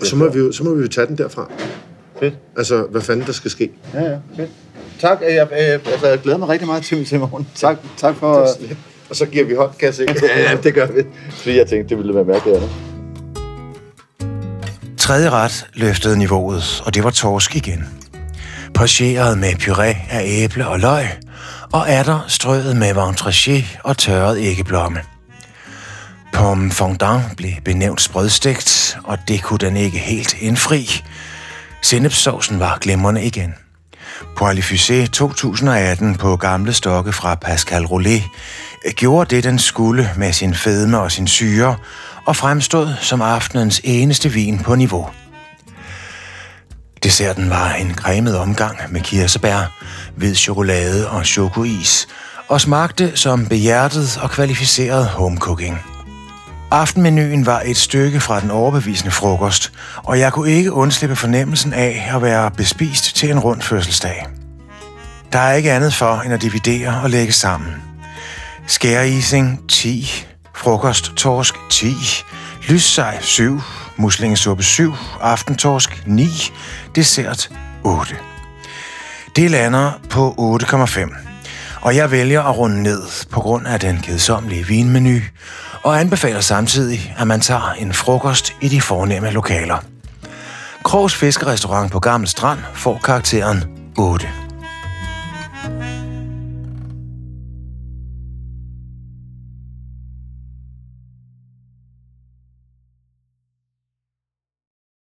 Speaker 3: og så må, vi jo, så må vi jo tage den derfra.
Speaker 7: Fedt.
Speaker 3: Altså, hvad fanden der skal ske.
Speaker 7: Ja, ja, fedt. Tak, jeg, jeg, altså, jeg glæder mig rigtig meget til, til morgen. Tak, tak for...
Speaker 3: Og så giver vi hånd, kan jeg se.
Speaker 7: ja, ja, det gør vi. Fordi jeg tænkte, det ville være mærkeligt andet.
Speaker 5: Tredje ret løftede niveauet, og det var torsk igen. Pocheret med puré af æble og løg, og der strøget med ventrachet og tørret æggeblomme. Pomme fondant blev benævnt sprødstegt, og det kunne den ikke helt indfri. Sennepsovsen var glimrende igen. Poilifusé 2018 på gamle stokke fra Pascal Rollet øh, gjorde det, den skulle med sin fedme og sin syre, og fremstod som aftenens eneste vin på niveau. Desserten var en cremet omgang med kirsebær, hvid chokolade og chokois, og smagte som behjertet og kvalificeret homecooking. Aftenmenuen var et stykke fra den overbevisende frokost, og jeg kunne ikke undslippe fornemmelsen af at være bespist til en rund fødselsdag. Der er ikke andet for end at dividere og lægge sammen. Skæreising 10, frokost torsk 10, lyssej 7, muslingesuppe 7, aftentorsk 9, dessert 8. Det lander på 8,5. Og jeg vælger at runde ned på grund af den kedsommelige vinmenu, og anbefaler samtidig, at man tager en frokost i de fornemme lokaler. Krogs Fiskerestaurant på Gammel Strand får karakteren 8.